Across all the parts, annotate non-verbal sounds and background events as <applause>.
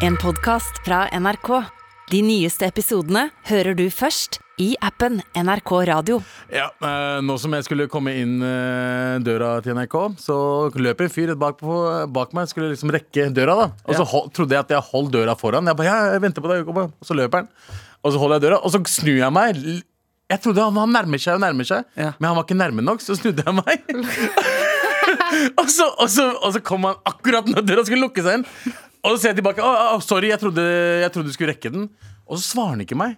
En podcast fra NRK. De nyeste episodene hører du først i appen NRK Radio. Ja, eh, Nå som jeg skulle komme inn eh, døra til NRK, så løper en fyr bak, på, bak meg. Skulle liksom rekke døra, da. Og så hold, trodde jeg at jeg holdt døra foran. Jeg bare, ja, jeg venter på deg, Og så løper han. Og så holder jeg døra, og så snur jeg meg. Jeg trodde han, han nærmer seg og nærmer seg, Ja. men han var ikke nærme nok, så snudde jeg meg. <laughs> <laughs> og, så, og, så, og så kom han akkurat når døra skulle lukke seg inn. Og så ser jeg tilbake. Oh, oh, sorry, jeg trodde, jeg trodde du skulle rekke den. Og så svarer han ikke meg.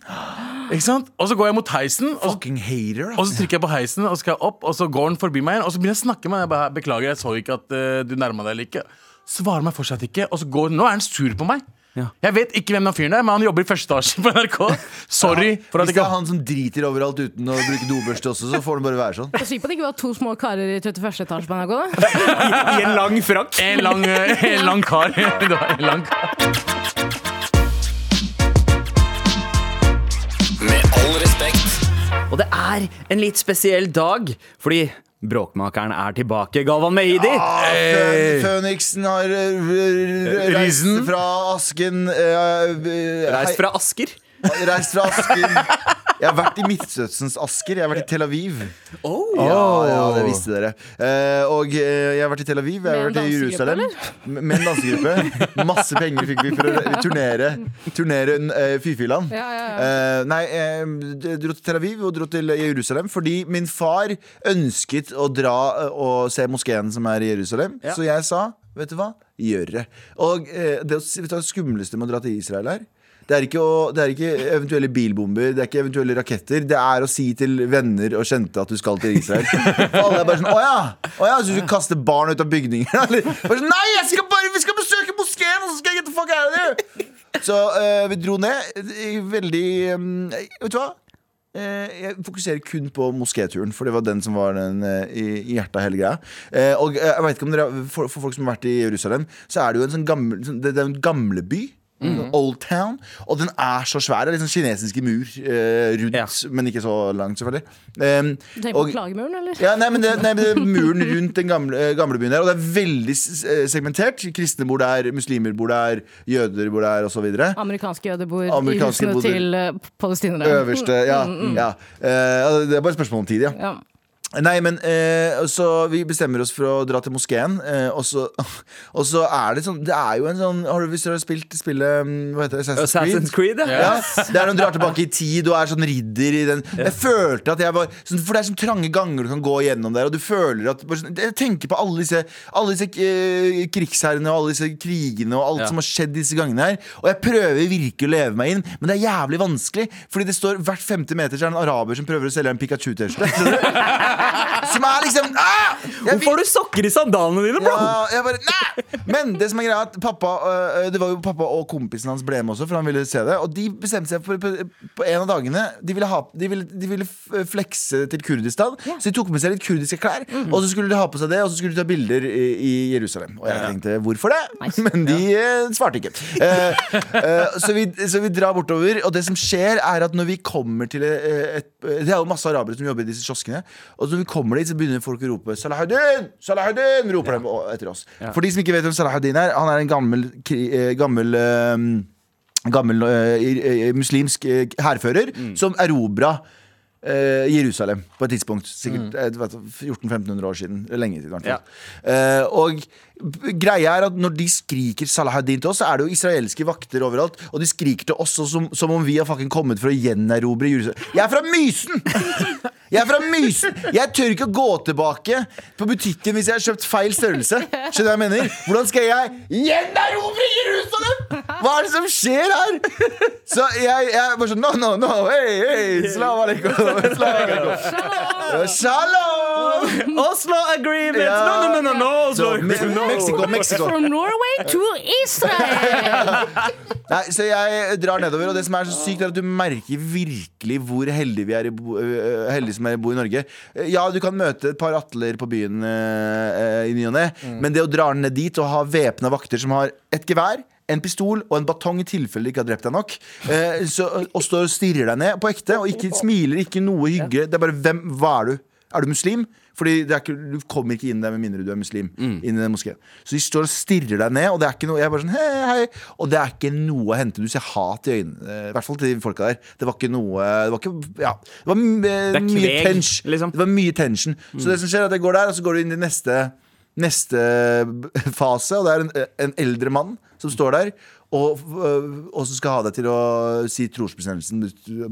Ikke sant? Og så går jeg mot heisen, og så, hater, og så trykker jeg på heisen, og så skal jeg opp, og så går han forbi meg igjen. Og så begynner jeg å snakke med bare, Beklager, jeg så ikke at uh, du nærma deg eller ikke. Svarer meg fortsatt ikke. Og så går Nå er han sur på meg. Ja. Jeg vet ikke hvem den fyren er, men han jobber i første etasje på NRK. Sorry for at Hvis det er han som driter overalt uten å bruke dobørste også, så får det bare være sånn. Det er sykt på at det ikke var to små karer i 31. etasje på NRK. da. <laughs> I en lang frakk. En lang, en lang kar. <laughs> Det var en lang kar. Med all respekt. Og det er en litt spesiell dag, fordi bråkmakeren er tilbake. Galvan Mehidi. Fø- Føniksen har eh, r- reist fra asken eh, eh, Reist fra Asker. Reist fra asken. <laughs> Jeg har vært i Midtøstens Asker. Jeg har vært i Tel Aviv. Oh. Ja, ja, det visste dere. Eh, og eh, jeg har vært i Tel Aviv, jeg har Med en vært i Jerusalem. M- Med en dansegruppe. Masse penger fikk vi for å turnere, turnere uh, Fy-fyland. Ja, ja, ja. Eh, nei, jeg dro til Tel Aviv og dro til Jerusalem fordi min far ønsket å dra eh, og se moskeen som er i Jerusalem. Ja. Så jeg sa, vet du hva, gjør det. Og eh, det, å si- vet du hva det skumleste med å dra til Israel er? Det er, å, det er ikke eventuelle bilbomber, det er ikke eventuelle raketter. Det er å si til venner og kjente at du skal til Israel. For alle er bare sånn Å ja! Å ja, Så du kaster barn ut av bygninger? <laughs> Eller, sånn, Nei, jeg skal bare, vi skal besøke moskeen, og så skal jeg get the fuck out of here! Så uh, vi dro ned veldig um, Vet du hva? Eh, jeg fokuserer kun på moskéturen, for det var den som var den, i, hjertet av hele greia. Og jeg vet ikke om dere for, for folk som har vært i Jerusalem, så er det jo en sånn gamle, sånn- Det, det er en gamleby. Old Town. Og den er så svær. Det er liksom kinesiske mur eh, rundt, Ja. men ikke så langt, selvfølgelig. Um, Du tenker på og- klagemuren, eller? ja, nei, men det, nei, men det er muren rundt den gamle, eh, gamle byen der. Og det er veldig eh, segmentert. Kristne bor der, muslimer bor der, jøder bor der, osv. Amerikanske jøder bor Amerikanske i husene boder. til uh, palestinere. Øverste, ja. ja. Uh, det er bare et spørsmål om tid, ja. Ja. Nei, men eh, Så vi bestemmer oss for å dra til moskeen, eh, og, så, <laughs> og så er det sånn Det er jo en sånn har du, Hvis dere har spilt spillet mm, Hva heter det? Assassin's Creed, ja. Ja, det er når du drar tilbake i tid og er sånn ridder i den Jeg følte at jeg var sånn, For det er sånn trange ganger du kan gå gjennom der, og du føler at sånn, Jeg tenker på alle disse Alle disse eh, krigsherrene og alle disse krigene og alt Ja. som har skjedd disse gangene her. Og jeg prøver virkelig å leve meg inn, men det er jævlig vanskelig. Fordi det står hvert femte meter så er det en araber som prøver å selge en Pikachu-T-skjorte. <laughs> <laughs> Som er liksom ah! Hvorfor har du sokker i sandalene dine, bro? ja, jeg bare, nei! Men det som er greia at pappa øh, Det var jo pappa og kompisen hans ble med også, for han ville se det. Og de bestemte seg for på, på en av dagene De ville, ha, de ville, de ville flekse til Kurdistan. Så de tok med seg litt kurdiske klær. Og så skulle de ha på seg det, og så skulle de ta bilder i, i Jerusalem. Og jeg tenkte hvorfor det? <laughs> Men de eh, svarte ikke. Uh, uh, så, vi, så vi drar bortover, og det som skjer, er at når vi kommer til et, et, Det er jo masse arabere som jobber i disse kioskene. Og når vi kommer dit, så begynner folk å rope 'Salahuddin! Salahuddin!' roper de etter oss. For de som ikke vet hvem Salahuddin er, han er en gammel, eh, gammel eh, Gammel uh, muslimsk hærfører mm. som erobra uh, Jerusalem på et tidspunkt. Sikkert mm. 1400-1500 år siden. Lenge siden. i hvert fall. Eh, og greia er at når de skriker Salahuddin til oss, så er det jo israelske vakter overalt. Og de skriker til oss som, som om vi har fucking kommet for å gjenerobre Jerusalem. Jeg er fra Mysen! Jeg er fra Mysen! Jeg tør ikke å gå tilbake på butikken hvis jeg har kjøpt feil størrelse. Skjønner du hva jeg mener? Hvordan skal jeg gjenerobre Jerusalem?! Hva er det som skjer her?! Så jeg, jeg bare sånn No, no, no, hei, hei, Slav alaikum. Slav aleikum Shalom! Oslo Agreement! Ja. No, no, no, no, no, Oslo Agreement, no. Mexico, Mexico. From Norway to Israel! <laughs> Nei, så jeg drar nedover, og det som er så sykt, er at du merker virkelig hvor heldige vi er i bo, øh, heldige som er i bo i Norge. Ja, du kan møte et par atler på byen uh, i ny og ne, men det å dra ned dit og ha væpna vakter som har et gevær en pistol og en batong i tilfelle de ikke har drept deg nok. Eh, så, og står og stirrer deg ned på ekte og ikke smiler, ikke noe hygge. Det er bare hvem, hva er du? Er du muslim? Fordi det ikke, Du kommer ikke inn der med mindre du er muslim. Inn i den moskeen Så de står og stirrer deg ned, og det er ikke noe Jeg er bare sånn, hei, hei Og det er ikke noe å hente. Du ser hat i øynene. eh, I hvert fall til de folka der. Det var ikke noe Det var ikke Ja. Det var det eh, mye kveg, tension. liksom. Det var mye tension. Så det som skjer, er at jeg går der, og så går du inn i neste Neste fase, og det er en, en eldre mann som står der. Og, øh, og som skal ha deg til å si trosbestemmelsen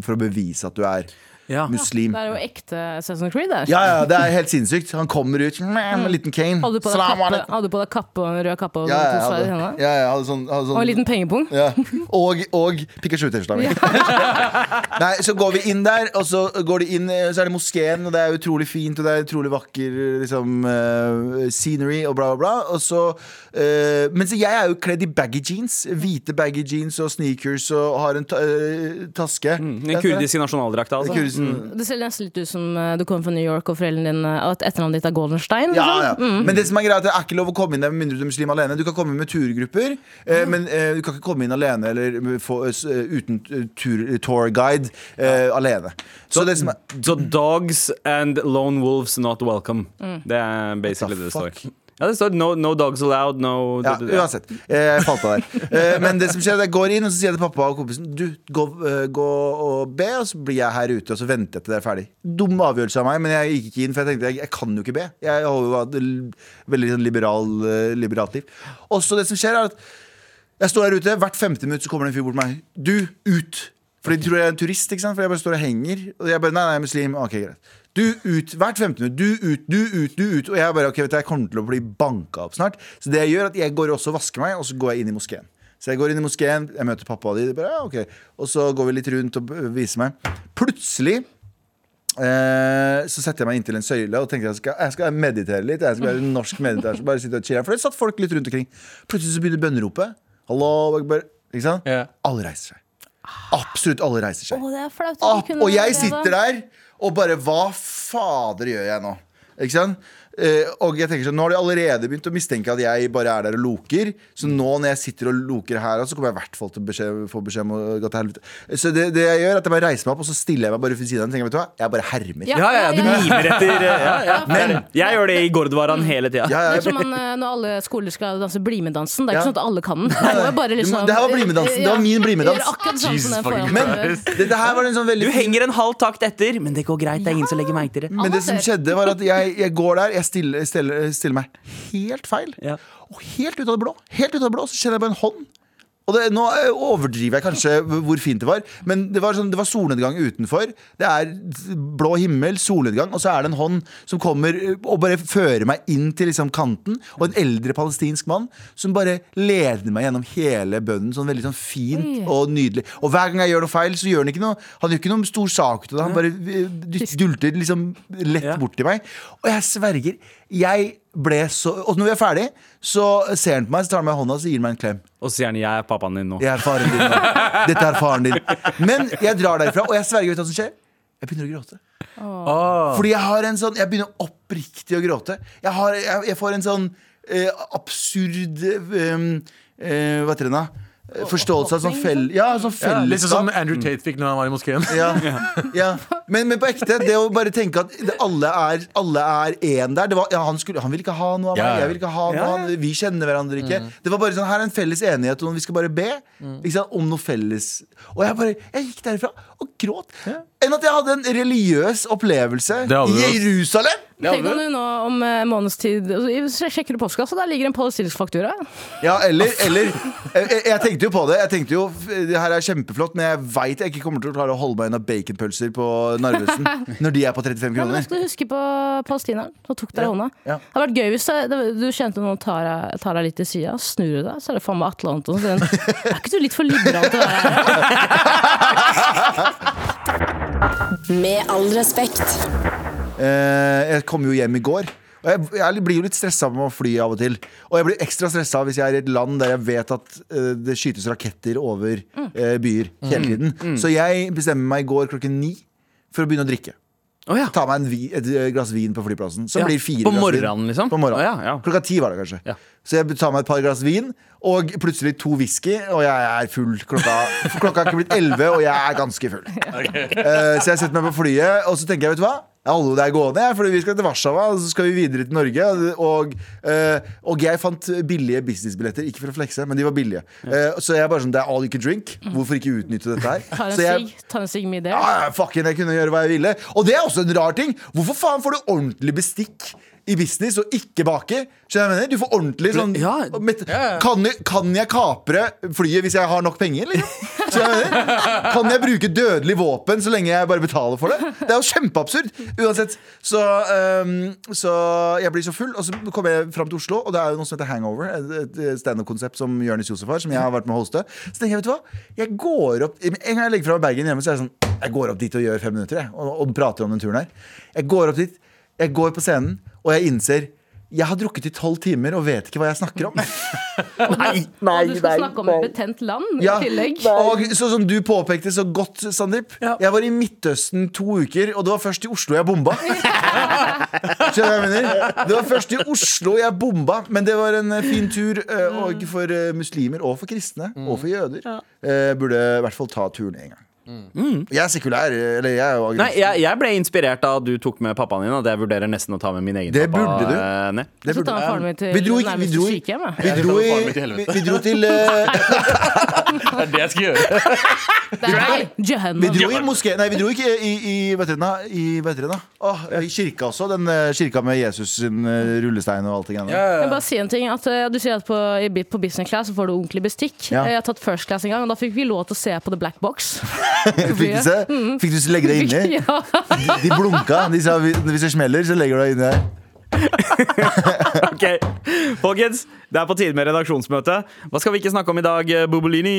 for å bevise at du er Ja. muslim. Det er jo ekte Assassin's Creed. Der. Ja, ja, det er helt sinnssykt. Han kommer ut med en liten cane. Hadde du på deg Salam kappe, hadde på deg kappe og en rød kappe og Ja, ja, hadde, ja, ja, hadde sånn, hadde sånn Og en liten pengepung? ja. Og, og Pikachu-T-skjorta mi. <laughs> Nei, så går vi inn der, og så går de inn Så er det moskeen, og det er utrolig fint, og det er utrolig vakker liksom, uh, scenery og bla, bla, bla. Og så uh, Men så jeg er jo kledd i baggy jeans. Hvite baggy jeans og sneakers og har en ta uh, taske. Den kurdiske nasjonaldrakta, altså. Kurdisk- Det ser nesten litt ut som eh, du kommer fra New York og foreldrene dine At etternavnet ditt er Goldenstein. Ja, ja. Mm. Men det som er greit, det er ikke lov å komme inn der med mindre du er muslim alene. Du kan komme med turgrupper, eh, men eh, du kan ikke komme inn alene eller få, uh, uten eh, tur, tourguide uh, alene. Så det som er Så dogs and lone wolves not welcome. Mm. Det er basically det det står. Ja, det står no, no dogs allowed, no ja, uansett. Eh, Jeg falt av der. Eh, Men det som skjer, er jeg går inn og så sier jeg til pappa og kompisen Du, gå, eh, gå og be, og så blir jeg her ute, og så venter jeg til det er ferdig. Dum avgjørelse av meg, men jeg gikk ikke inn, for jeg tenkte jeg, jeg kan jo ikke be. Jeg har jo hatt veldig sånn liberal, liberalt liv. Og så det som skjer, er at jeg står her ute, hvert femte minutt så kommer det en fyr bort til meg. Du, ut! For de tror jeg er en turist, ikke sant? For jeg bare står og henger. Og jeg bare, nei, nei, jeg er muslim. Ok, greit. Du ut, hvert femte minutt. Du ut, du ut, du ut. Og jeg bare, ok, vet du, jeg kommer til å bli banka opp snart. Så det jeg gjør, at jeg går også og vasker meg, og så går jeg inn i moskeen. Så jeg går inn i moskeen, jeg møter pappa og de, de bare, ja, ok. Og så går vi litt rundt og viser meg. Plutselig Eh, så setter jeg meg inntil en søyle og tenker jeg skal, jeg skal meditere litt. Jeg skal være en norsk meditasjon. Bare sitte og chille. For det satt folk litt rundt omkring. Plutselig så begynner bønneropet. Hallo, Akbar. Ikke sant? Yeah. Alle reiser seg. Absolutt alle reiser seg. Oh, kunne og jeg sitter der og bare Hva fader gjør jeg nå? Ikke sant? Eh, og jeg tenker sånn, Nå har de allerede begynt å mistenke at jeg bare er der og loker. Så nå når jeg sitter og loker her, så kommer jeg i hvert fall til å få beskjed om å gå til helvete. Så det, det jeg gjør, er at jeg bare reiser meg opp og så stiller jeg meg bare ved siden av den. Tenker, vet du hva? Jeg bare hermer. Ja. Ja, ja, du mimer etter eh, ja, ja. <laughs> Men Jeg gjør det i Gordvaran hele tida. ja, ja, som man, eh, når alle skoler skal danse BlimE-dansen. Det er ikke sånn at alle kan den. Det liksom, det her var BlimE-dansen. Det var min BlimE-dans. Sånn sånn Du henger en halv takt etter, men det går greit. Det er ingen som legger merke til det. Men det som skjedde var at jeg, jeg går der, jeg stiller, stiller, stiller meg helt feil. Ja. Og helt ut av det blå, helt ut av det blå så kjenner jeg på en hånd. Og det, Nå eh, overdriver jeg kanskje hvor fint det var, men det var, sånn, det var solnedgang utenfor. Det er blå himmel, solnedgang, og så er det en hånd som kommer og bare fører meg inn til liksom kanten. Og en eldre palestinsk mann som bare leder meg gjennom hele bønnen. Sånn veldig sånn fint og nydelig. Og hver gang jeg gjør noe feil, så gjør han ikke noe Han gjør ikke noe stor sak ut av det. Han bare eh, dulter liksom lett bort til meg. Og jeg sverger. Jeg ble så Og når vi er ferdig, så ser han på meg, så tar han meg i hånda og gir meg en klem. Og sier han 'jeg er pappaen din nå'. Jeg er faren din nå. Dette er faren din. Men jeg drar derfra, og jeg sverger, vet du hva som skjer? Jeg begynner å gråte. Oh. Fordi jeg har en sånn Jeg begynner oppriktig å gråte. Jeg, har, jeg, jeg får en sånn eh, absurd eh, eh, Hva heter det da? Eh, Forståelse av sånn fell... Ja, sånn Ja, litt sånn som. Andrew Tate fikk når han var i moskeen. <laughs> Ja, ja. Men, men på ekte, det å bare tenke at alle er Alle er én der. Det var, ja, han, skulle, han vil ikke ha noe av meg, jeg vil ikke ha noe av han. Vi kjenner hverandre ikke. Det var bare sånn, Her er en felles enighet om vi skal bare be ikke sant, om noe felles. Og jeg bare, jeg gikk derifra og gråt. Enn at jeg hadde en religiøs opplevelse Det hadde i du. Jerusalem! Tenk om du nå om en måneds tid altså, sjekker du postkassa, der ligger en palestinsk faktura. Ja, eller, eller jeg, jeg- jeg tenkte jo på det. Jeg tenkte jo, Det her er kjempeflott, men jeg veit jeg ikke kommer til å klare å holde meg unna baconpølser på Narvesen <laughs> når de er på 35 Ja, men kroner. skal du huske på palestineren som tok deg i hånda. Ja. Det hadde vært gøy hvis det, du kjente noen tar deg, tar deg litt til sida, snur du deg, så er det faen meg Atle Antonsen. <laughs> Er ikke du litt for liberal til å være her? <laughs> Med all respekt. Eh, jeg kom jo hjem i går. Og jeg, jeg blir jo litt stressa med å fly av og til. Og jeg blir ekstra stressa hvis jeg er i et land der jeg vet at eh, det skytes raketter over eh, byer hele tiden. Så jeg bestemmer meg i går klokken ni for å begynne å drikke. Å ja. Ta meg en vi, et glass vin på flyplassen. Som Ja, blir fire på glass morgenen, vin. liksom? På morgenen. Å ja, ja. Klokka ti var det kanskje. Ja. Så jeg tar meg et par glass vin, og plutselig to whisky, og jeg er full. Klokka, klokka er ikke blitt elleve, og jeg er ganske full. Eh, så jeg setter meg på flyet, og så tenker jeg, vet du hva? Hallo, det er gående, jeg, fordi vi skal til Warszawa, og så skal vi videre til Norge. Og, eh, og jeg fant billige businessbilletter, ikke for å flekse, men de var billige. Eh, så jeg bare sånn, det er all you can drink. Hvorfor ikke utnytte dette her? Ta en sig jeg, sigg, ta en sigg med det. ah, fucken, jeg kunne gjøre hva jeg ville. Og det er også en rar ting. Hvorfor faen får du ordentlig bestikk? I business og ikke bake. Skjønner du jeg mener? Du får ordentlig sånn Ja. kan, jeg, kan jeg kapre flyet hvis jeg har nok penger? Liksom? Skjønner jeg mener? Kan jeg bruke dødelig våpen så lenge jeg bare betaler for det? Det er jo kjempeabsurd. Uansett. Så, um, så jeg blir så full, og så kommer jeg fram til Oslo, og det er jo noe som heter Hangover. Et, et standup-konsept som Jonis Josef har, som jeg har vært med å hoste. Så tenker jeg, vet du hva? Jeg går opp En gang jeg legger fra meg bagen hjemme, så er jeg sånn Jeg går opp dit og gjør fem minutter, jeg, og, og prater om den turen her. Jeg går opp dit, jeg går på scenen, og jeg innser jeg har drukket i tolv timer og vet ikke hva jeg snakker om. <laughs> Nei, nei, Og du skal snakke om et betent land Ja, i tillegg. og så som du påpekte så godt, Sandeep. Jeg var i Midtøsten to uker, og det var først i Oslo jeg bomba. <laughs> Skjønner du hva jeg mener? Det var først i Oslo jeg bomba, men det var en eh, fin tur. eh, Og for eh, muslimer og for kristne og for jøder. Ja. Burde i hvert fall ta turen en gang. Jeg er sekulær, eller jeg er jo Nei, jeg, jeg ble inspirert av at du tok med pappaen din, At jeg vurderer nesten å ta med min egen Det pappa burde du. eh, ned. Det burde- du. Vi dro vi dro. Vi til vi, dro til <laughs> <laughs> Det er det jeg skal gjøre. Det er Jehannam. Vi dro i moské Nei, vi dro ikke i, i, vet i, vet dere? Åh, I kirka også. Den eh, kirka med Jesus sin eh, rullestein og alt det greiene. Jeg vil bare si en ting at eh, Du sier at på, i, på business class så får du ordentlig bestikk. Ja. Jeg har tatt first class en gang, og da fikk vi lov til å se på The Black Box. <laughs> Fikk du se? Fikk du legge deg <laughs> inni? ja. De, de blunka. De sa hvis det smeller, så legger du deg inni der. <laughs> Ok, Folkens, det er på tide med redaksjonsmøte. Hva skal vi ikke snakke om i dag, eh, Bobolini?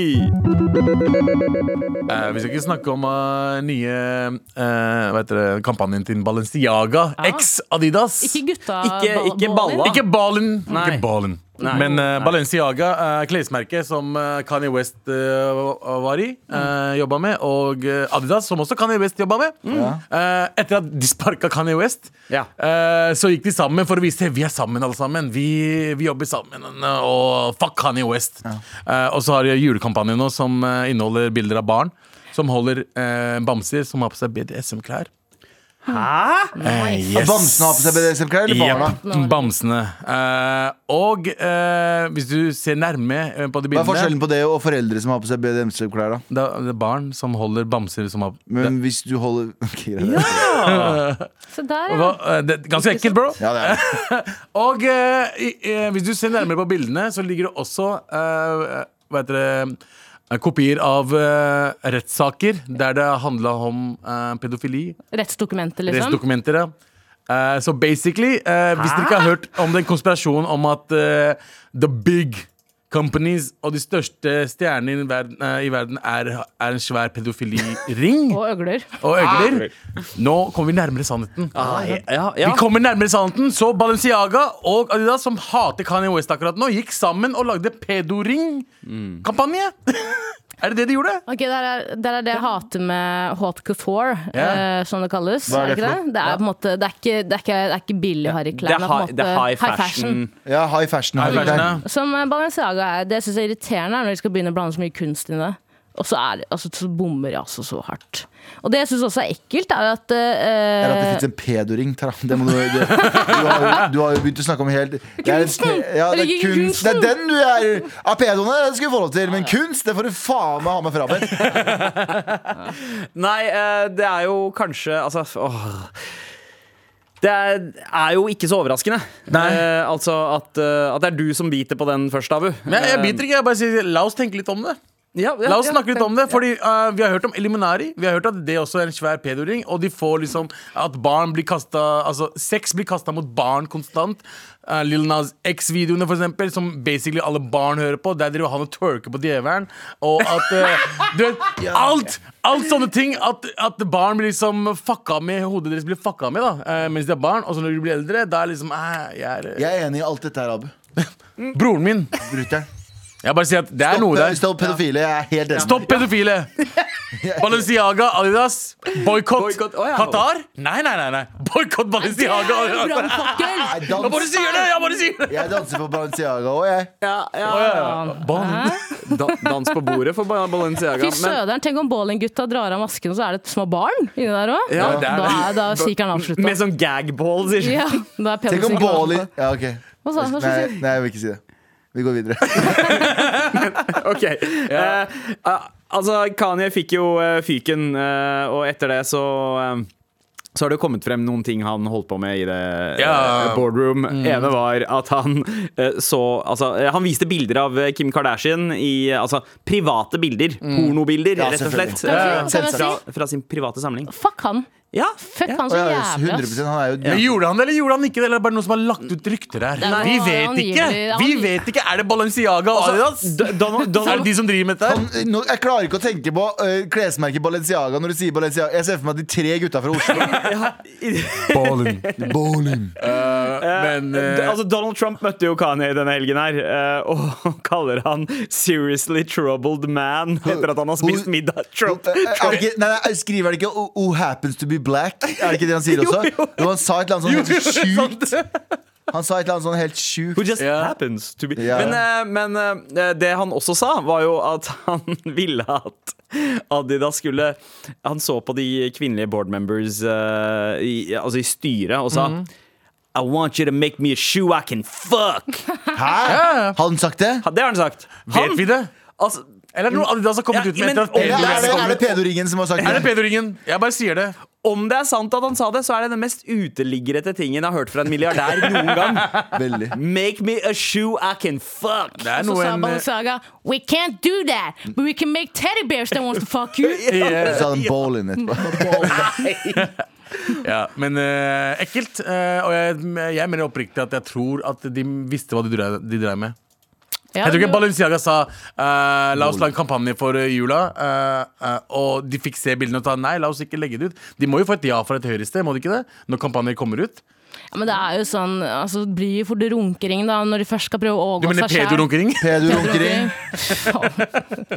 Eh, vi skal ikke snakke om uh, nye uh, hva heter det, kampanjen til Balenciaga x Adidas. Ikke gutta Ikke- ba- ikke ballen. balla. Ikke Ballen. Nei. Ikke ballen. Nei. Men uh, Balenciaga, uh, klesmerket som uh, Kanye West eh, var i, uh, jobba med, og eh, Adidas, som også Kanye West jobba med. Eh, etter at de sparka Kanye West, Ja. eh, så gikk de sammen for å vise vi er sammen, alle sammen. Vi, vi jobber sammen, eh, og fuck Kanye West. Eh, og så har de julekampanjen nå som eh, inneholder bilder av barn. Som holder eh, bamser som har på seg BDSM-klær. Hæ? Nice. At Bamsene har på seg BDSM-klær, eller barna? Yep. bamsene. Eh, og eh, hvis du ser nærme eh, på de bildene Hva er forskjellen på det og foreldre som har på seg BDSM-klær? da? det er det er barn som holder bamser som har Men hvis du holder <laughs> Ok, greit. <laughs> Så der, Hva, ja. eh, det er ganske ekkelt, bro. Ja, det er det. <laughs> Og eh, i- eh, hvis du ser nærmere på bildene, så ligger det også eh, Hva heter det eh, Kopier av uh, rettssaker der det handla om uh, pedofili. Rettsdokumenter, liksom. Rettsdokumenter, ja. Uh, Så basically, eh, hvis dere ikke har hørt om den konspirasjonen om at eh, the big companies og de største stjernene i verden, eh, i verden er, er en svær pedofiliring <laughs> Og øgler. og øgler, nå kommer vi nærmere sannheten. Ah, ja, ja. Vi kommer nærmere sannheten, så Balenciaga og Adidas, som hater Kanye West akkurat nå, gikk sammen og lagde pedoring-kampanje. <laughs> er det det de gjorde? Ok, Der er, der er det jeg hater med haute couture, yeah. uh, som det kalles. Hva er det ikke for noe? Det er på en måte Det er ikke, det er ikke, det er ikke billig harry Det klær. er, det er på en high, det måte high fashion. Ja, high fashion. High fashion, Mm. Som eh, Balenciaga er, det syns jeg er irriterende er når de skal begynne å blande så mye kunst inn i det. Og så, er det, altså, så bommer jeg altså så hardt. Og det jeg syns også er ekkelt, er at Det er at det fins en pedoring. Tara. Det må du, det, du, har, du har jo begynt å snakke om helt det er Kunsten! Ja, det, er kunst, det er den du er Av pedoene det skal vi få lov til, men kunst det får du faen meg ha med frabedt. <laughs> Nei, eh, det er jo kanskje Altså, åh. Det er, er jo ikke så overraskende. Nei. Eh, altså at, eh, at det er du som biter på den først, Abu. Men jeg, jeg biter ikke, jeg bare sier la oss tenke litt om det. Ja, ja, La oss ja, snakke litt om det, fordi uh, vi har hørt om Eliminari. Vi har hørt at det også er en svær pedoring. Og de får liksom at barn blir kasta Altså sex blir kasta mot barn konstant. Uh, Lil Nas X-videoene, for eksempel, som basically alle barn hører på. Der driver han og twerker på djevelen. Og at uh, <laughs> Du vet, alt! Alt sånne ting. At, at barn blir liksom fucka med, hodet deres blir fucka med da mens de er barn. Og så når de blir eldre, da er liksom jeg er, Jeg er enig i alt dette her, Abu. <laughs> Broren min. Brutter'n. Jeg bare sier at det er Stopp, noe der. stopp pedofile. Jeg er helt enig. Stopp pedofile! <laughs> Balenciaga, Adidas, boikott. Boykott, ja. Qatar? Nei, nei, nei. nei. Boikott Balenciaga! Jeg bare sier det! Jeg bare sier det! Jeg danser for Balenciaga òg, jeg. Ja, ja. Da, dans på bordet for Balenciaga. Fy søderen, tenk om bowlinggutta drar av masken, og så er det små barn inni der òg. Ja, da, er- da er sikeren avslutta. med sånn gagball, sier Ja, er Tenk om bowling Ja, ok. Hva sa du? Nei, du nei, jeg vil ikke si det. Vi går videre. <laughs> Ok. Ja. Uh, altså, Kanye fikk jo uh, fyken, uh, og etter det så så har det jo kommet frem noen ting han holdt på med i det Ja. boardroom. boardroom. ene var at han så Altså, han viste bilder av Kim Kardashian i altså, private bilder. Pornobilder, Ja, rett og slett. Ja, fra, fra sin private samling. Fuck han. Ja. Fuck han så ja, jævlig. ass. 100% Han er jo Men gjorde han det, eller gjorde han ikke det? Eller er det bare noen som har lagt ut rykter her? Nei. Vi vet ikke! angivelig- Vi vet ikke, Er det Balenciaga og Adidas? D- Donald, <laughs> Er det Donald, de som driver med dette? her? Han, nå, jeg klarer ikke å tenke på uh, klesmerket Balenciaga når du sier Balenciaga. Jeg ser for meg de tre gutta fra Oslo. <laughs> Balen <laughs> Balling. Men D- eh, altså Donald Trump møtte jo Kanye denne helgen her, eh, og <laughs> kaller han 'seriously troubled man' etter at han har spist middag. Trump. Eh, Er ikke, nei, nei, skriver han ikke oh, oh happens to be black'? Er det ikke det han sier <laughs> også? Jo, han sa et eller annet sånn helt sjukt. Han sa et eller annet sånn helt Who just yeah. happens to be yeah. Men, eh, men eh, det han også sa, var jo at <laughs> han ville at Adidas skulle Han så på de kvinnelige board members eh, i, altså i styret og sa I want you to make me a shoe I can fuck. <laughs> Hæ? Har han sagt det? Det har han sagt. vet vi det? Altså, Eller er det noe Adidas har kommet Ja, ut med men- etter at Eller er det, er det pedoringen som har sagt Er det det? pedoringen? Jeg bare sier det. om det er sant at han sa det, så er det den mest uteliggerete tingen jeg har hørt fra en milliardær noen gang. <laughs> Veldig. Make me a shoe I can fuck. Det er Så noe sa en Balenciaga We can't do that, but we can make teddy bears that wants to fuck you. <laughs> eh, Så sa han balling etterpå. Ja, men eh, ekkelt. eh, og jeg, jeg mener oppriktig at jeg tror at de visste hva de drev, de drev med. Ja, Jeg tror ikke Balenciaga sa eh, La oss lage en kampanje for eh, jula. eh, eh, og de fikk se bildene og ta nei, la oss ikke legge det ut. De må jo få et ja fra et høyrested, må de ikke det? Når kampanjer kommer ut. Ja, men det er jo sånn altså, Det blir jo fort runkering da når de først skal prøve å overgå seg mener Du mener pedorunkering? <laughs> Pedorunkering.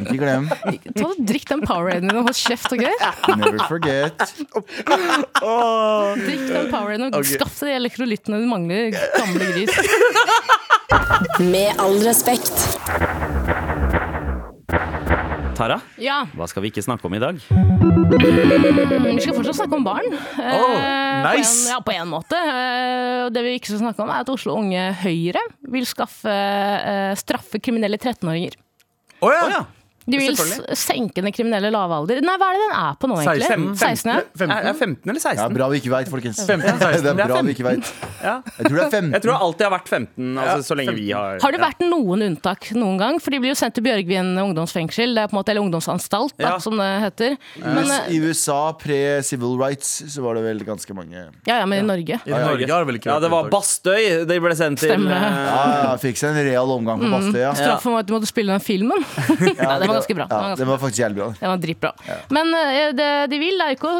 Ikke glem. Ta og Drikk den Poweraden din og hold kjeft, OK? Never forget. Drikk den Poweraden og okay. skaff deg de elektrolyttene du mangler, gamle gris. Med all respekt. Tara, Ja, hva skal vi ikke snakke om i dag? vi skal fortsatt snakke om barn. Oh, nice. på en, ja, på en måte. Eh, Det vi ikke skal snakke om, er at Oslo Unge Høyre vil skaffe eh, straffe kriminelle 13-åringer. Oh, ja. Oh, ja. De vil senke den kriminelle lavalder. Nei, hva er det den er på nå, egentlig? 16. 16, ja. 15. Er er 15 eller 16? Ja, bra vi ikke veit, folkens. 15, 16. Det er Det er bra vi ikke vet. Ja. Jeg tror det er 15. Jeg tror det alltid har vært 15, altså, så lenge vi har Har det vært noen unntak noen gang? For de blir jo sendt til Bjørgvin ungdomsfengsel, det er på en måte, eller ungdomsanstalt, da, Ja. som det heter. Men, eh, I USA pre-civil rights så var det vel ganske mange ja, ja, men i Norge. I Norge har det vel ikke Ja, det var. Bastøy de ble sendt til. Stemmer. Ja, ja, fikk seg en real omgang på Bastøya. Straffen var at du måtte spille den filmen. ja, <laughs> det var ganske bra. Det var Ja, ganske var faktisk jævlig bra. Den var dritbra. Men eh, det, de, vil, ikke,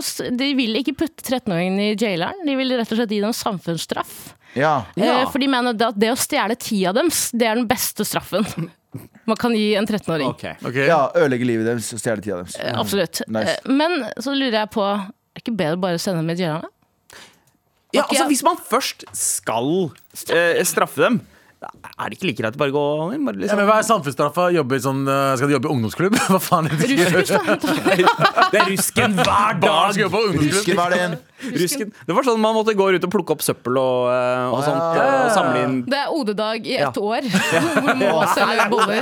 de vil ikke putte 13-åringen i jaileren. De vil rett og slett gi dem samfunnsstraff. Ja. Ja. Eh, For de mener at det å stjele tida deres, det er den beste straffen <laughs> man kan gi en 13-åring. Okay. Okay. ja, Ødelegge livet deres og stjele tida deres. Eh, Absolutt. Nice. Eh, Men så lurer jeg på Er det ikke bedre bare å sende dem i jaileren? Ja, altså ja. Hvis man først skal eh, straffe dem, er det ikke like greit å bare gå inn? Bare liksom. Ja, men Hva er samfunnsstraffa? Sånn, eh, skal de jobbe i ungdomsklubb? <laughs> Hva faen er det de da. <laughs> Det er rusken hver dag! Rusken hver Husker det? Rusken. Det var sånn man måtte gå ut og plukke opp søppel og, eh, og sånt. eh, Og samle inn Det er OD-dag i Ja. ett år, <laughs> hvor du må selge boller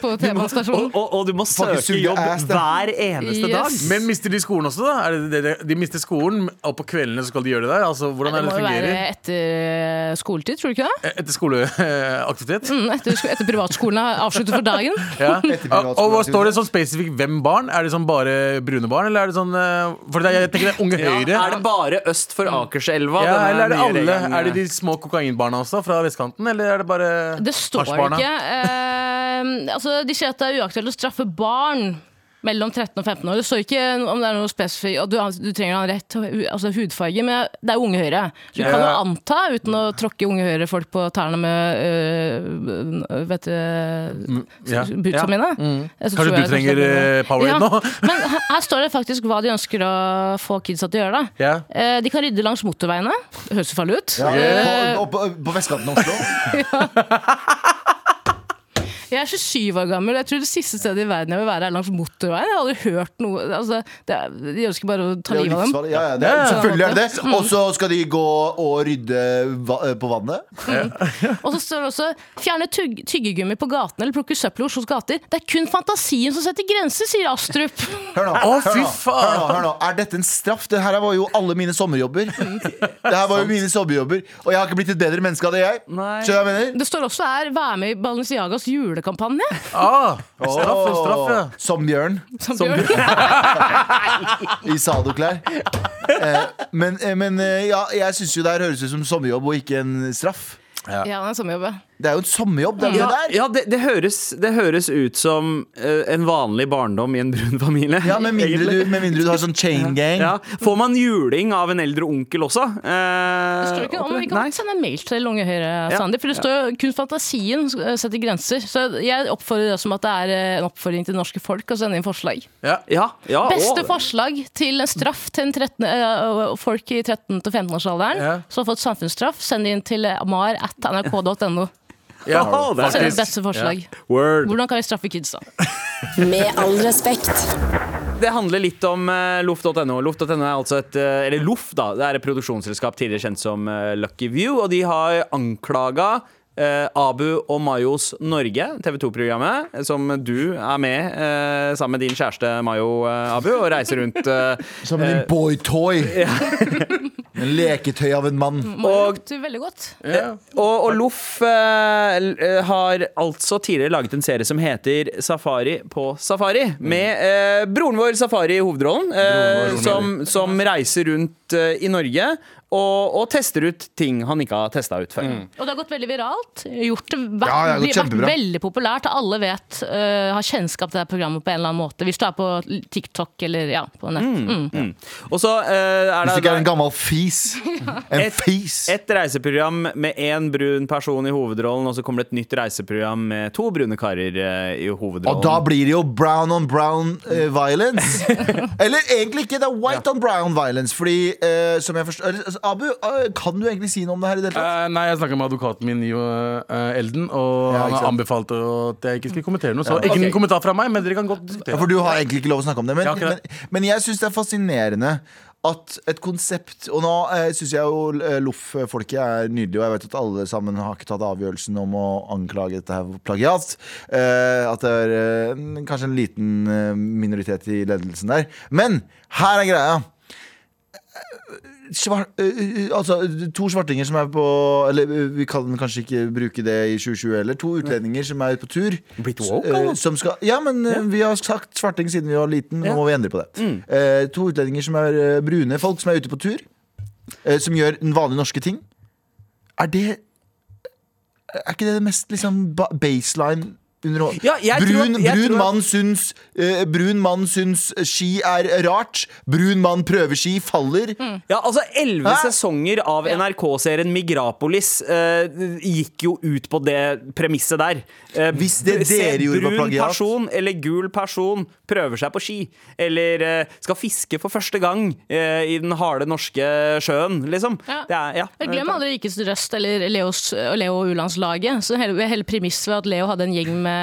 på T-banestasjonen. og, og du må søke jobb hver eneste Yes. dag. Men mister de skolen også, da? Er det det, det, de mister skolen, og på kveldene så skal de gjøre det der? Altså, Hvordan Det er det må det jo være etter skoletid, tror du ikke det? Etter skoleaktivitet? Mm, Etter, etter privatskolen er avsluttet for dagen. <laughs> Ja. <laughs> Etter Og, og står det sånn spesifikt hvem barn? Er det sånn bare brune barn, eller er det sånn eh, For jeg tenker det er Unge Høyre. Ja, det bare øst for Akerselva? Ja, eller er det alle? regelen, Er det de små kokainbarna også, fra vestkanten? Eller er det bare Det står hasjbarna? ikke. Eh, altså, de sier at det er uaktuelt å straffe barn. Mellom 13 og 15 år. Det står ikke om det er noe spesifikt du, du trenger en rett altså hudfarge, men det er Unge Høyre. Du du kan jo anta, uten å tråkke Unge Høyre-folk på tærne med øh, vet du, ja. bootsa Ja. mine. mm. Kanskje du trenger power in Powerade Ja, nå? <laughs> Men her her står det faktisk hva de ønsker å få kidsa til å gjøre. da Ja. Eh, De kan rydde langs motorveiene. Det høres jo farlig ut. Ja, Uh, på, på, på vestkanten av Oslo. <laughs> <laughs> Jeg er 27 år gammel, og jeg tror det siste stedet i verden jeg vil være, er langs motorveien. Jeg har aldri hørt noe altså, det er, De ønsker bare å ta livet av dem. Ja, ja, det er, selvfølgelig er det det. Og så skal de gå og rydde va eh, på vannet. Og så står det også 'fjerne tygg tyggegummi på gatene eller plukke søppel i Oslos gater'. Det er kun fantasien som setter grenser, sier Astrup. Hør nå. Å, hør fy nå, faen. Hør nå, hør nå. Er dette en straff? Det her var jo alle mine sommerjobber. Det her var jo mine sommerjobber Og jeg har ikke blitt et bedre menneske av det, jeg. Nei. Skjønner du hva jeg mener? Det står også her 'vær med i Balenciagas julekampanje'. Ah, straff, straff, ja. Som bjørn Som Bjørn. <laughs> i sadoklær. Eh, men eh, men eh, ja, jeg syns jo det her høres ut som sommerjobb og ikke en straff. Ja, det er sommerjobb. ja. Det er jo en sommerjobb, det Ja, det der. ja det, det, høres, det høres ut som uh, en vanlig barndom i en brun familie. Ja, med mindre, du, med mindre du har sånn chain gang. Ja. Får man juling av en eldre onkel også? Uh, Det ikke om Vi kan sende en mail til Unge Høyre, Ja. For det står jo kun fantasien setter grenser. Så jeg oppfordrer det som at det er eh, en oppfordring til det norske folk å sende inn forslag. ja. Ja, ja, Beste forslag til en straff til en 13, uh, folk i 13- til 15-årsalderen Ja. som har fått samfunnsstraff, send inn til mar.nrk.no. ja. Det er det beste forslag. Word. Hvordan kan vi straffe kidsa? <laughs> Med all respekt. Det handler litt om uh, loff.no. Loff.no er altså et uh, Eller Loff, da. Det er et produksjonsselskap tidligere kjent som uh, Lucky View, og de har anklaga eh, Abu og Mayos Norge, TV 2-programmet, som du er med eh, sammen med din kjæreste Mayo, eh, Abu, og reiser rundt eh, <laughs> Som en boytoy. <laughs> En leketøy av en mann. Og- Det lukter veldig godt. Ja. Og, og Loff eh, eh, har altså tidligere laget en serie som heter Safari på safari. Med eh, broren vår Safari i hovedrollen, eh, som, som reiser rundt eh, i Norge og, og tester ut ting han ikke har testa ut før. Og det har gått veldig viralt. Gjort, vært, Ja, det har vært veldig populært. Alle vet, uh, har kjennskap til det programmet på en eller annen måte. Hvis du er på TikTok eller ja, på nett. Mm. Mm. Og så uh, er Hvis det det ikke er en gammel fis. <laughs> En Et- fis. et reiseprogram med én brun person i hovedrollen, og så kommer det et nytt reiseprogram med to brune karer uh, i hovedrollen. Og da blir det jo brown on brown violence. <laughs> Eller egentlig ikke, det er white on brown violence. Fordi, som jeg forstår eller, Abu, kan du egentlig si noe om det her i det hele tatt? Eh, nei, jeg snakka med advokaten min, Jo eh, Elden, og Ja, han anbefalt at jeg ikke skulle kommentere noe. Så Ja. ikke Ok. en kommentar fra meg, men dere kan godt diskutere. Ja, for du har egentlig ikke lov å snakke om det. Men, Jeg men, men jeg syns det er fascinerende at et konsept Og nå eh, syns jeg jo eh, Loff-folket er nydelig, og jeg vet at alle sammen har ikke tatt avgjørelsen om å anklage dette her plagiat. Eh, at det er eh, kanskje en liten minoritet i ledelsen der. Men her er greia. Svar, eh, altså, to svartinger som er på Eller vi kan kanskje ikke bruke det i 2020 heller. To utlendinger som er ute på tur. Blitt woke, Eh, altså? som skal, ja, men eh, vi har sagt svarting siden vi var liten. Nå Ja. må vi endre på det. Eh, to utlendinger som er brune. Folk som er ute på tur. Som gjør vanlige norske ting. Er det Er ikke det det mest liksom baseline underhold- Ja, jeg tror brun, at- jeg brun, tror at- mann syns, uh, brun mann syns ski er rart. Brun mann prøver ski, faller. Ja, altså Elleve sesonger av NRK-serien Migrapolis uh, gikk jo ut på det premisset der. Uh, Hvis det dere gjorde var plagiat. brun person eller gul person prøver seg på ski, eller skal fiske for første gang i den harde norske sjøen, liksom. Ja. Det er, ja. Glem aldri Rikets Røst eller Leos, Leo og U-landslaget. Så hele, hele premisset ved at Leo hadde en gjeng med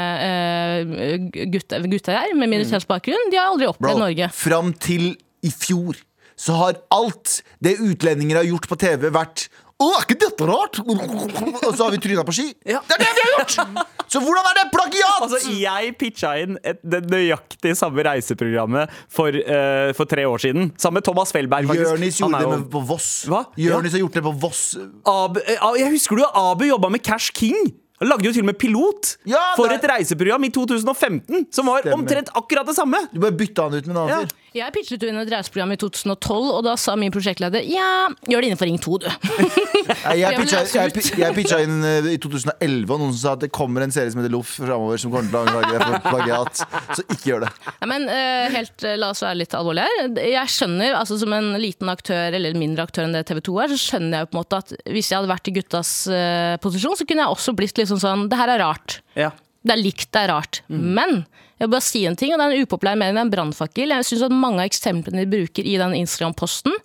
gutter, gutter her med minoritetsbakgrunn, de har aldri opplevd Norge. Fram til i fjor så har alt det utlendinger har gjort på TV, vært å, er ikke dette rart? Og så har vi tryna på ski. Ja. Det er det vi har gjort! Så hvordan er det plagiat? Altså, Jeg pitcha inn et, det nøyaktig samme reiseprogrammet for, uh, for tre år siden. Sammen med Thomas Felberg. faktisk. Jonis gjorde er det med, på Voss. Hva? Jonis har gjort det på Voss. Abu, eh, jeg husker du Abu jobba med Cash King? Han lagde jo til og med pilot Ja, for et reiseprogram i 2015 som var Stemmer. omtrent akkurat det samme. Du bare bytta han ut med en annen fyr. Jeg pitchet jo inn et reiseprogram i 2012, og da sa min prosjektleder ja, gjør det innenfor Ring 2, du. <laughs> Jeg <laughs> pitcha, jeg jeg, inn eh, i 2011, og noen som sa at det kommer en serie som heter Loff framover, som kommer til å anklage deg for plagiat. Så ikke gjør det. Nei, men uh, helt, eh, La oss være litt alvorlige her. Jeg skjønner, altså Som en liten aktør eller mindre aktør enn det TV 2 er, så skjønner jeg jo på en måte at hvis jeg hadde vært i guttas uh, posisjon, så kunne jeg også blitt litt sånn sånn Det her er rart. Ja. Det er likt, det er rart. Men jeg vil bare si en ting, og det er en upopulær mening, det er en brannfakkel. Jeg syns at mange av eksemplene de bruker i den Instagram-posten,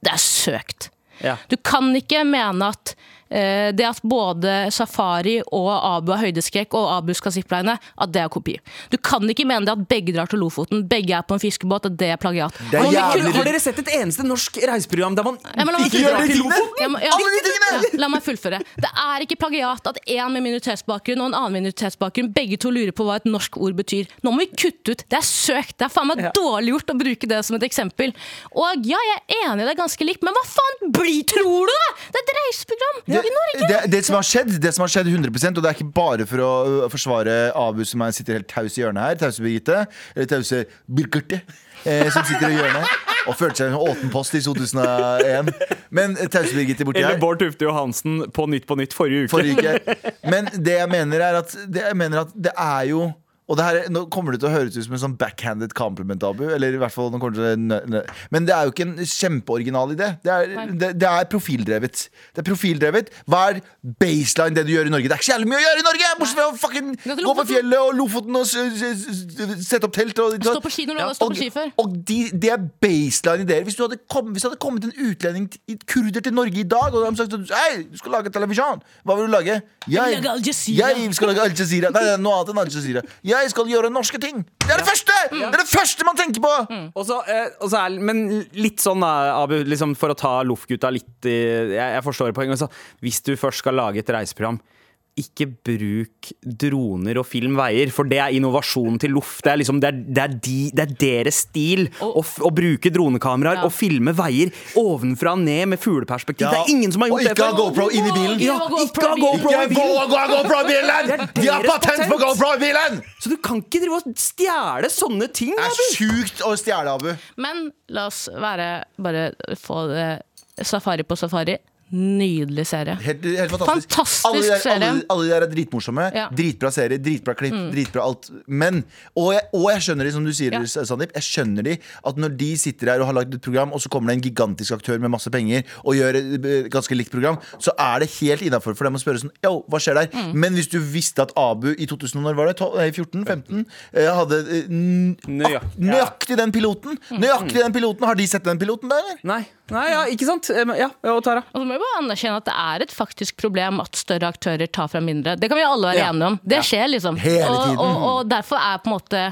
det er søkt. Ja. Du kan ikke mene at det at både Safari og Abu har høydeskrekk, og Abu skal zipline, at det er kopi. Du kan ikke mene det at begge drar til Lofoten, begge er på en fiskebåt, at det er plagiat. Det er jævlig har dere sett et eneste norsk reiseprogram der man Ja, men la ikke gjør drar til! Lofoten? Ja, men- ja. De! Ja, la meg fullføre. Det er ikke plagiat at en med minoritetsbakgrunn og en annen minoritetsbakgrunn begge to lurer på hva et norsk ord betyr. Nå må vi kutte ut. Det er søkt. Det er faen meg dårlig gjort å bruke det som et eksempel. Og ja, jeg er enig, det er ganske likt, men hva faen blir tror du, da?! Det er et reiseprogram i Norge! Det, det, som har skjedd, det som har skjedd 100% Og det er ikke bare for å forsvare Abu som er, sitter helt taus i hjørnet her. Tause Birgitte. Eller tause Birgitte. Eh, som sitter i hjørnet og følte seg som Åten-post i 2001. Men eh, tause Birgitte borti Eller. Bård Tufte Johansen på Nytt på Nytt forrige uke. Forrige uke. Men det jeg mener er at det, jeg mener at det er jo og det her, er- Nå kommer det til å høres ut som en sånn backhanded compliment, Abu. Eller i hvert fall, nå kommer det til å, nø- nø- Men det er jo ikke en kjempeoriginal idé. Det er, det, det er profildrevet. Det er profildrevet Hva er baseline det du gjør i Norge? Det er ikke så jævlig mye å gjøre i Norge! Bortsett fra å fucking Gå på fjellet og Lofoten og sette opp telt. Og, Stå på ski når du ja. har på ski før. og de, det er baseline ideer. Hvis, du hadde kommet, hvis det hadde kommet en utlending, kurder til Norge i dag, og de hadde sagt at Hei, du skal lage televisjon, hva vil du lage? Jeg, lage Al Jazeera. jeg skal lage Al Jazeera. Nei, det er noe annet enn Al Jazeera. Jeg skal gjøre norske ting. Det er det første! Det er det første man tenker på! Mm. Også, eh, også er, men litt sånn, da, Abu, liksom for å ta Loff-gutta litt i Jeg, jeg forstår poenget. Hvis du først skal lage et reiseprogram, ikke bruk droner og film veier, for det er innovasjonen til Loff. Det er, liksom, det er, det de, det er deres stil å, f- å bruke dronekameraer Ja. og filme veier ovenfra og ned med fugleperspektiv. Det er ingen som har og gjort det ikke ha. GoPro inn i bilen. Ja, ikke ha GoPro i bilen. er De har patent på. GoPro i bilen! Så du kan ikke drive og stjele sånne ting. Det er Abu. sjukt å stjele, Abu. Men la oss være Bare få det Safari på safari. Nydelig serie. Helt, helt fantastisk. Fantastisk alle, der, serie. alle, alle de der er dritmorsomme. Ja. Mm. Dritbra serie, dritbra klipp, dritbra alt. Men, og jeg, og jeg skjønner de, som du sier, Ja. Sandeep. Jeg skjønner de at når de sitter her og har lagd et program, og så kommer det en gigantisk aktør med masse penger og gjør et eh, ganske likt program, så er det helt innafor for dem å spørre sånn Yo, hva skjer der? Mm. Men hvis du visste at Abu i 2000, når var det? 12, 14? 15? eh, hadde eh, nøyaktig den piloten. Mm. Nøyaktig den piloten. Har de sett den piloten der, eller? Nei, nei, ja, ikke sant? Eh, Ja, og Tara. Og så må vi bare anerkjenne at det er et faktisk problem at større aktører tar fra mindre. Det kan vi alle være Ja. enige om. Det skjer, liksom. Hele og, tiden. og, og derfor er på en måte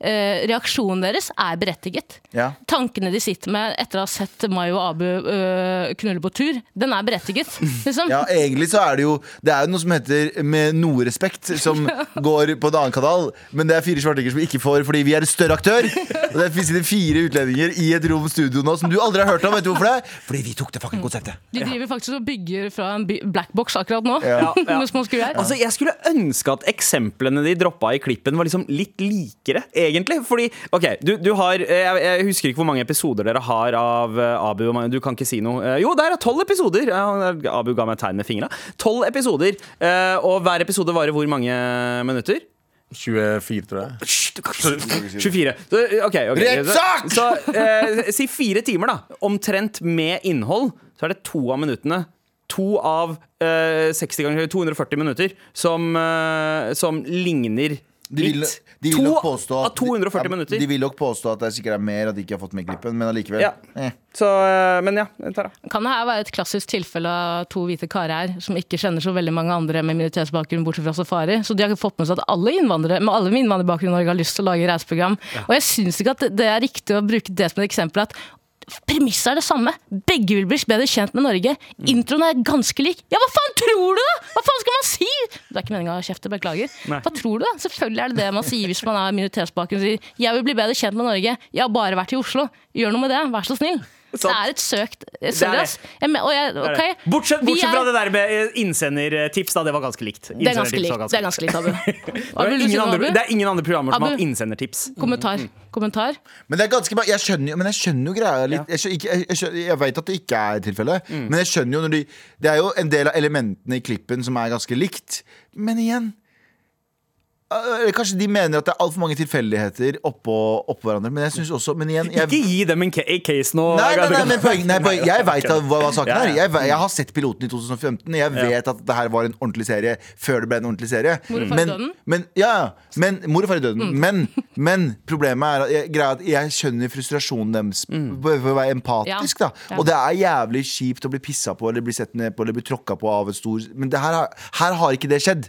eh, reaksjonen deres er berettiget. Ja. Tankene de sitter med etter å ha sett Mai og Abu eh, knulle på tur, den er berettiget. Liksom. <laughs> Ja, egentlig så er det jo Det er jo noe som heter Med noe respekt, som <laughs> går på en annen kanal. Men det er fire svartinger som vi ikke får fordi vi er en større aktør. Og det sitter fire utlendinger i et rom studio nå som du aldri har hørt om. Vet du hvorfor det? Fordi vi tok det fucking konseptet. De driver faktisk og bygger fra en blackbox akkurat nå. Ja. <laughs> Ja. med små skruer. Altså, jeg skulle ønske at eksemplene de droppa i klippen, var liksom litt likere, egentlig. Fordi, ok, du, du har jeg, jeg husker ikke hvor mange episoder dere har av eh, Abu. Du kan ikke si noe. Eh, Jo, der er tolv episoder. Abu ga meg et tegn med fingra. Tolv episoder. eh, Og hver episode varer hvor mange minutter? 24, tror jeg. Hysj, du kan ikke si 24. Så, ok, ok. Rettssak! Så, så eh, si fire timer, da. Omtrent med innhold. Så er det to av minuttene. To av eh, 60 ganger 240 minutter som, eh, som ligner De vil, de vil to nok påstå av at 240 minutter. De vil nok påstå at det sikkert er mer at de ikke har fått med klippen, men allikevel. Ja. Eh. Så, eh, men ja, Tara. Kan det her være et klassisk tilfelle av to hvite karer her som ikke kjenner så veldig mange andre med minoritetsbakgrunn bortsett fra Safari? Så de har fått med seg at alle innvandrere med alle med innvandrerbakgrunn i Norge har lyst til å lage reiseprogram. Og jeg syns ikke at det- det er riktig å bruke det som et eksempel at Premisset er det samme. Begge vil bli bedre kjent med Norge. Introen er ganske lik. Ja, hva faen tror du, da?! Hva faen skal man si?! Det er ikke meninga å kjefte, beklager. Nei. Hva tror du, da? Selvfølgelig er det det man sier hvis man er minoritetsbakgrunn. Sier 'jeg vil bli bedre kjent med Norge'. Jeg har bare vært i Oslo. Gjør noe med det, vær så snill. Det er et søkt Sorry, ass. Okay. men-. Bortsett, bortsett er- fra det der med eh, innsendertips, da. Det var ganske likt. Det er ganske likt, ganske det er ganske likt, Abu. <laughs> Det, er andre, Abu? det er ingen andre programmer som Abu? har innsendertips. Kommentar. Kommentar. Men det er ganske, jeg skjønner men jeg skjønner jo greia litt. Jeg, skjønner, jeg, jeg, jeg vet at det ikke er tilfellet, men jeg skjønner jo når de Det er jo en del av elementene i klippen som er ganske likt. Men igjen Kanskje de mener at det er altfor mange tilfeldigheter oppå, oppå hverandre. Men jeg synes også Men igjen jeg, Ikke gi dem en case nå. Nei, nei, nei, men poeng, nei, poeng, jeg veit hva, hva saken Ja, er. Jeg, jeg har sett piloten i 2015. Jeg vet at det her var en ordentlig serie før det ble en ordentlig serie. Mor og far i døden? men, ja, ja. men, mor og far i døden. Men, men problemet er at jeg, at jeg skjønner frustrasjonen deres for for å være empatisk. Ja. Da. Og det er jævlig kjipt å bli pissa på eller bli sett ned på eller bli tråkka på av et stor Men det her, her har ikke det skjedd.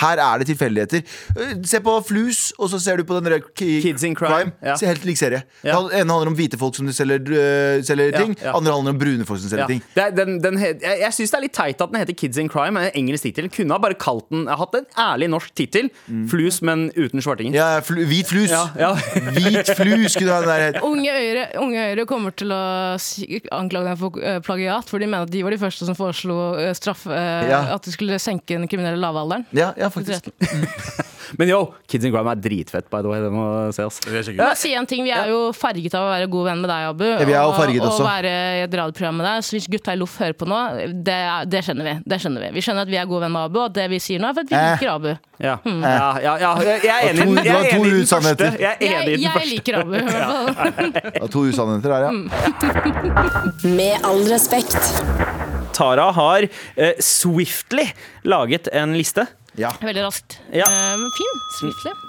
Her er det tilfeldigheter. Eh, Se på Flus, og så ser du på den der Kids in Crime. Ja. Helt lik serie. Ja. Den ene handler om hvite folk som selger, uh, selger Ja, ting. Andre handler om brune folk som selger ting. Er, den, den, he- jeg jeg syns det er litt teit at den heter Kids in Crime. En engelsk tittel. Kunne ha bare kalt den Hatt en ærlig norsk tittel. Flus, men uten svartinger. Ja, fl hvit flus. Ja, ja. <laughs> Hvit flus ha den der. Unge Øyre, Unge Øyre kommer til å anklage dem for eh, plagiat, for de mener at de var de første som foreslo eh, straff, eh, Ja. at de skulle senke den kriminelle lavalderen. Ja, ja, faktisk. <laughs> Men yo, Kids in Crime er dritfett, by the way. Det må ses. Meg si en ting, Vi er jo farget av å være god venn med deg, Abu. vi er jo farget og, også. og være i et radioprogram med deg. Så hvis gutta i Loff hører på nå, det, det skjønner vi. Det skjønner Vi Vi skjønner at vi er gode venn med Abu, og det vi sier nå, er for at vi liker Abu. Ja. Ja, ja, ja, jeg er enig, jeg er to enig i den usannheter. Første. Jeg er enig i Jeg, den jeg liker Abu. i hvert fall. Ja, to usannheter der, ja. Med all respekt. Tara har eh, swiftly laget en liste. Ja. Veldig raskt. Ja. Eh, men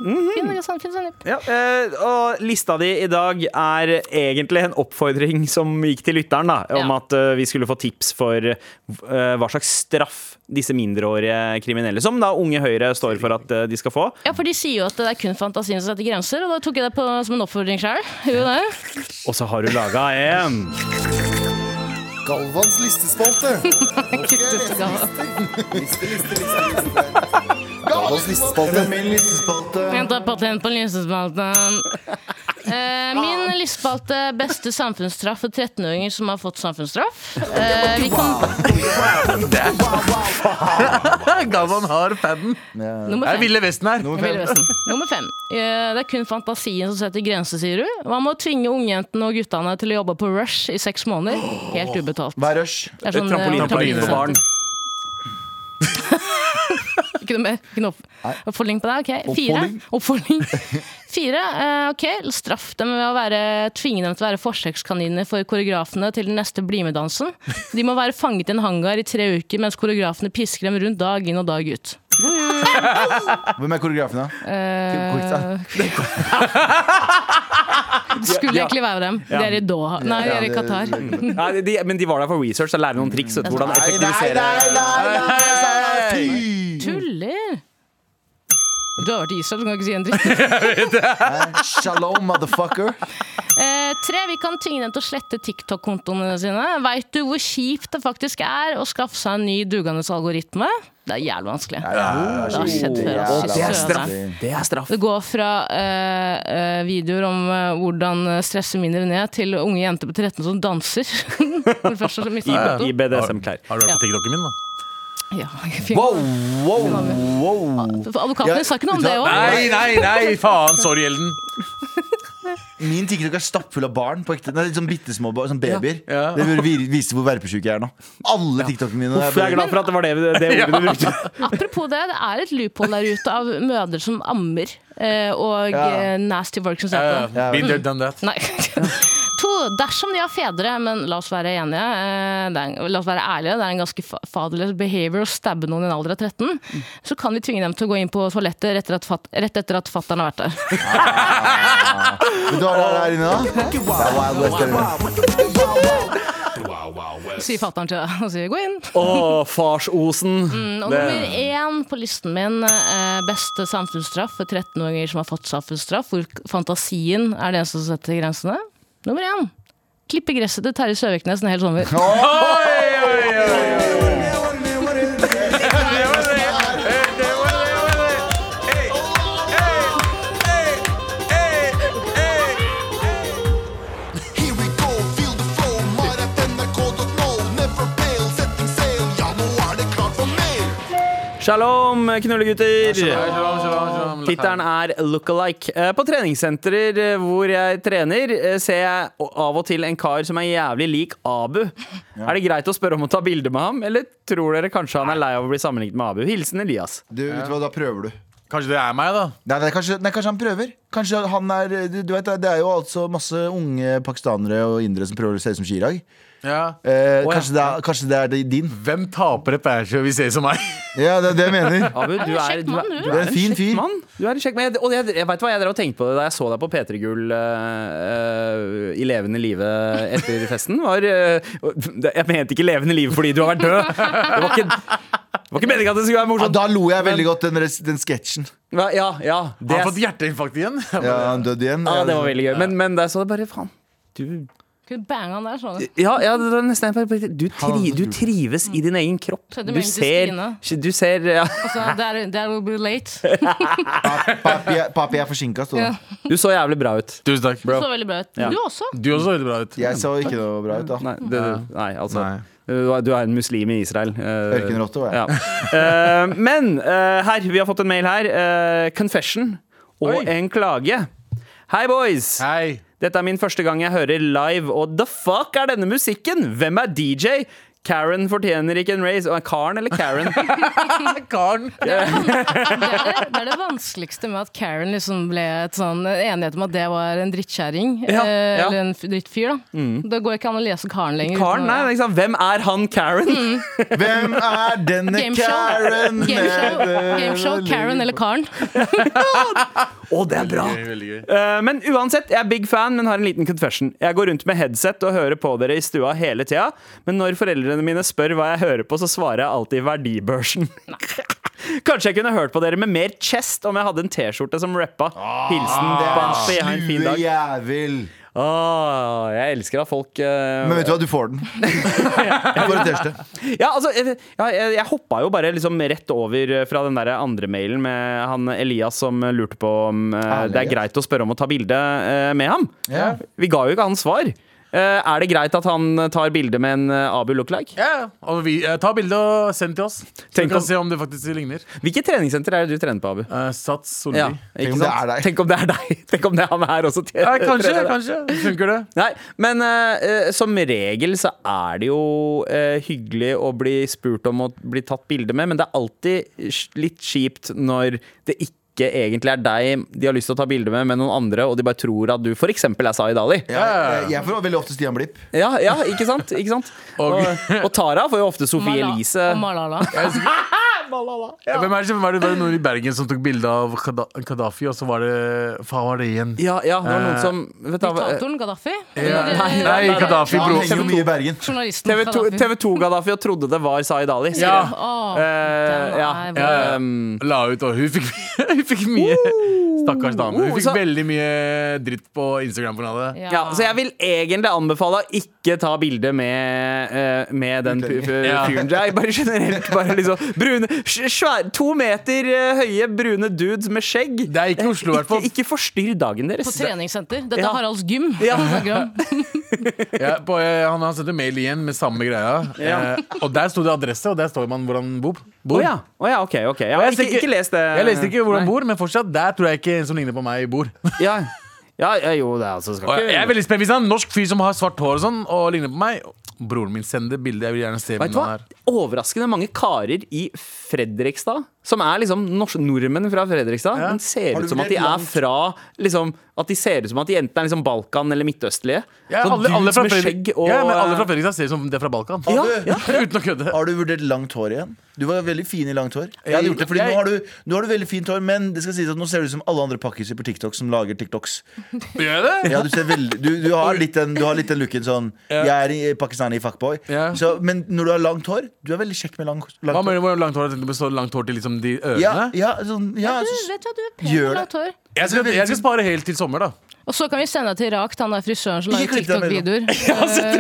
Mm -hmm. Fin, sånn, fin sånn. Ja, uh, og lista di i dag er egentlig en oppfordring som gikk til lytteren, da, om at uh, vi skulle få tips for hva slags straff disse mindreårige kriminelle, som da Unge Høyre står for at de skal få. Ja, for de sier jo at det er kun fantasien som setter grenser, og da tok jeg det på, som en oppfordring sjøl. Og så har du laga en Galvans listespalte. <laughs> Liste, liste, liste, liste. <laughs> Galvans listespalte. Min listespalte. Vent, patent på lysespalten. Eh, min lystespalte beste samfunnsstraff for 13-åringer som har fått samfunnsstraff. Eh, vi kan, Galvan har paden. Det er. Ville Vesten her. Nummer fem. Nummer fem. Eh, det er kun fantasien som setter grenser, sier du. Hva med å tvinge ungjentene og guttene til å jobbe på Rush i seks måneder? Helt ubetalt. Hva er rush? Det er sånn, trampoline, trampoline for barn. <laughs> Ikke noe mer? Ikke noe opp- oppfølging på deg? Ok, Fire. Oppfølging. <laughs> Fire. eh, ok, Straff dem ved å være, tvinge dem til å være forsøkskaniner for koreografene til den neste BlimE-dansen. De må være fanget i en hangar i tre uker mens koreografene pisker dem rundt dag inn og dag ut. Hvem er koreografen, da? Eh, det skulle egentlig være dem. De er i Doha. Nei, de er i Qatar. Nei, de, men de var der for research og lære noen triks. Hvordan effektivisere Nei, Nei, nei, nei, nei, nei, nei, nei. Tuller! Du har vært i Israel, du kan ikke si en dritt. <laughs> Shalom, motherfucker. Eh, tre, vi kan tvinge dem til å slette TikTok-kontoene sine. Veit du hvor kjipt det faktisk er å skaffe seg en ny dugende algoritme? Det er jævlig vanskelig. Det har skjedd før. Ja, det er straff. Det er straff. Det går fra eh, eh, videoer om eh, hvordan stresse mindre ned, til unge jenter på 13 som danser. <laughs> Det I, I BDSM-klær. Har du på på TikToken min, da? Ja. <laughs> Wow, wow, wow. Advokaten Ja, sa ikke noe om det òg. Nei, nei, nei! Faen, sorry, Elden. <laughs> Min TikTok er stappfull av barn. på ekte nei, sånn bittesmå barn, sånn babyer. Ja. Det vil vise hvor verpesjuk jeg er nå. Alle TikTokene mine. Uff, jeg er glad for at det var det, det ordet du brukte. <laughs> Apropos det, det er et loophole der ute av mødre som ammer, eh, og Ja. eh, nasty work som ser på. Been there, done that. Nei. To, dersom de har fedre, men la oss være enige, eh, det er, la oss være ærlige, det er en ganske fa- faderless behavior å stabbe noen i en alder av 13, så kan vi tvinge dem til å gå inn på toalettet rett rett etter at fatteren har vært der. <laughs> Vet du ha det er her inne, da? Det er Wild West der inne. Sier fatteren til deg og sier 'gå inn'. Å, farsosen. Mm, Og nummer én på listen min, eh, beste samfunnsstraff for 13-åringer som har fått samfunnsstraff, hvor fantasien er det som setter grensene. Nummer én. Klippe gresset til Terje Søviknes en hel sommer. Oi, oi, oi, Shalom, shalom, knullegutter. Tittelen er Lookalike. Eh, På treningssentrer eh, hvor jeg trener, eh, ser jeg av og til en kar som er jævlig lik Abu. Er det greit å spørre om å ta bilde med ham, eller tror dere kanskje han er lei av å bli sammenlignet med Abu? Hilsen Elias. Du, vet du hva, Da prøver du. Kanskje det er meg, da. Nei, nei, kanskje, nei, kanskje han prøver. Kanskje han er du, du vet, Det er jo altså masse unge pakistanere og indere som prøver å se ut som Chirag. Ja. Eh, kanskje, det er, kanskje det er din. Hvem taper et bandshow vi ser som meg? Ja, det er det jeg mener. <laughs> Abu, du er du er, du. er en fin fyr. Du er en kjekk mann. Og jeg, jeg vet hva jeg drev og tenkte på det da jeg så deg på P3 Gull eh, eh, i levende live etter festen. Var, uh, jeg mente ikke levende live fordi du har vært død. Det var ikke, det var ikke meningen at det skulle være Ja, morsomt. da lo jeg veldig godt den, res- den sketsjen. Ja, ja, ja, det, Har han fått hjerteinfarkt igjen? Ja, han døde igjen. ja, det var veldig gøy. Men, men der så det bare Faen. Du Kunne bange han der, sånn. Ja, ja det var nesten jeg bare- du, tri, du trives i din egen kropp. Du ser, du ser ja. Altså, there will be late. Papi, er- papi er forsinka, sto det. Ja. Du så jævlig bra ut. Tusen takk. Det så veldig bra ut. Ja. Du også. Du også så veldig bra ut. Jeg så ikke noe bra ut, da. Nei, det, nei altså Nei. Du er- en muslim i Israel. Eh, Ørkenrotte var jeg. Ja. Eh, men eh, her, vi har fått en mail her. confession og Oi. en klage. Hei, boys! Hei. Dette er min første gang jeg hører live, og the fuck er denne musikken? Hvem er DJ? Karen fortjener ikke en raise. Karen eller Karen? <laughs> Karen. Det er, det, det er det vanskeligste med at Karen liksom ble et sånn enighet om at det var en drittkjerring. Ja, eh, ja. Eller en drittfyr, da. Det går ikke an å lese Karen lenger. Karen, nei, liksom. Hvem er han Karen? <laughs> Hvem er denne Gameshow. Karen? Gameshow, Gameshow, Karen eller Karen. <laughs> Å, det er bra! Veldig, veldig gøy. Eh, men uansett, jeg er big fan, men har en liten confession. Jeg går rundt med headset og hører på dere i stua hele tida, men når foreldrene mine spør hva jeg hører på, så svarer jeg alltid verdibørsen. <laughs> Kanskje jeg kunne hørt på dere med mer chest om jeg hadde en T-skjorte som rappa. Hilsen Bambi, ha en fin dag. jævel. Åh, jeg elsker at folk eh, Men vet du hva, du får den. <laughs> Du får en T-skjorte. Ja, altså, jeg, ja, jeg, jeg hoppa jo bare liksom rett over eh, fra den der andre mailen med han Elias som lurte på om eh, det er greit å spørre om å ta bilde eh, med ham. Ja. Vi ga jo ikke han svar. Eh, er det greit at han tar bilde med en eh, Abu lookalike? Ja, og vi, eh, ta bilde og send til oss. Så vi kan om- se om det faktisk ligner. Hvilket treningssenter er det du trener på, Abu? Uh, Sats Solli. Ja, Tenk om det er deg. Tenk om det er deg! <laughs> Tenk om det er han her også. kanskje, trener deg. kanskje. Funker det? Nei, men uh, som regel så er det jo uh, hyggelig å bli spurt om å bli tatt bilde med, men det er alltid litt kjipt når det ikke egentlig er deg de har lyst til å ta bilde med, men noen andre, og de bare tror at du f.eks. er Zaid Ali. Ja, jeg, jeg får veldig ofte Stian Blipp. Ja, ja, ikke sant? Ikke sant? <laughs> Og, og Tara får jo ofte Sofie Mala- Elise. og <laughs> Malala. Ja. Hvem er det var det, var det noen i Bergen som tok bilde av Gaddafi, og så var det Faen, var det igjen? Ja, ja, det var noen Eh, som vet Diktatoren Gaddafi? Ja. Nei, eh, nei, Gaddafi, bro. jo mye i Bergen. TV2 Gaddafi. TV 2 og trodde det var Zaid Ali. Ja. Oh, Eh, den ja, Ja, ja. Um, La ut, og hun fikk, <laughs> hun fikk mye Stakkars dame. Hun Oh, fikk så- veldig mye dritt på Instagram pga. det. Ja. Ja, så jeg vil egentlig anbefale å ikke ta bilde med, eh, med den pu- Ja. fyren. Jeg bare generelt bare liksom brune, sj- svær, To meter eh, høye brune dudes med skjegg. Det er ikke Oslo, i hvert fall. Ikke, ikke forstyrr dagen deres. På treningssenter. Dette Ja. er Haralds gym. Ja. vi snakker om. Ja, på, eh, han har sendt mail igjen med samme greia. Ja. Eh, og der sto det adresse, og der står man hvor han bor. Å bor. ja. Å ja, ok. ok ja, jeg ikke, ikke les det. Jeg leste ikke hvor han Nei. Bor, men fortsatt, der tror jeg ikke en som ligner på meg, bor. <laughs> Ja. Ja, ja, jo, det er altså skal jeg ikke jeg er veldig spent Hvis det er en norsk fyr som har svart hår og sånn, og ligner på meg Broren min, sender bilde. bildet. Jeg vil gjerne se Vet hvem du hva? han er. Overraskende mange karer i Fredrikstad, som er liksom nors- nordmenn fra Fredrikstad, Ja. men ser du ut som at de vurdert er langt? fra liksom, At de ser ut som at de enten er liksom Balkan eller midtøstlige. Ja, Sånn alle, alle, dudes fra med Fredrik, skjegg og ja, men alle fra Fredrikstad ser ut som de er fra Balkan. Ja, ja. <laughs> Uten å kødde. Har du vurdert langt hår igjen? Du var veldig fin i langt hår. Jeg hadde gjort det, fordi Jeg- nå har, du, nå har du veldig fint hår, men det skal sies at nå ser du ut som alle andre pakkiser på TikTok som lager TikToks. Gjør jeg det? Ja, du, ser veldig, du, du, har litt den, du har litt den looken sånn Ja. Jeg er i pakistani fuckboy. Ja. Så, men når du har langt hår Du er veldig kjekk med lang, Hva langt hår. mener du med langt hår? Du så langt hår til liksom de ørene? Ja, ja, sånn, ja, Du så- vet hva, du er pen med langt hår. Jeg, skal, jeg skal spare helt til sommer, da. Og så kan vi sende deg til Rakt, han der frisøren som Ikke lager. TikTok-videoer. <laughs> Jeg til sett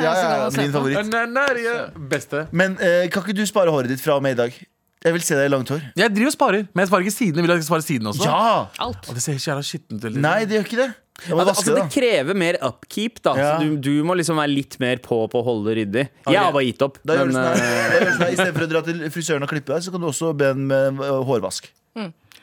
ja, min favoritt. Beste. Men eh, kan ikke du spare håret ditt fra og med i dag? Jeg vil se deg i langt hår. Jeg driver og sparer, men jeg sparer ikke sidene. Vil du jeg skal spare sidene også? Ja! Alt. Og det ser så jævla skittent ut. Nei, det gjør ikke det. Må Altså, vaske altså, det, det krever mer upkeep, da. Ja. Så du, du må liksom være litt mer på på å holde ryddig. Jeg har bare gitt opp. Da Men, sånn her. eh, gjør du sånn Istedenfor å dra til frisøren og klippe deg, så kan du også be en med hårvask. hårvask.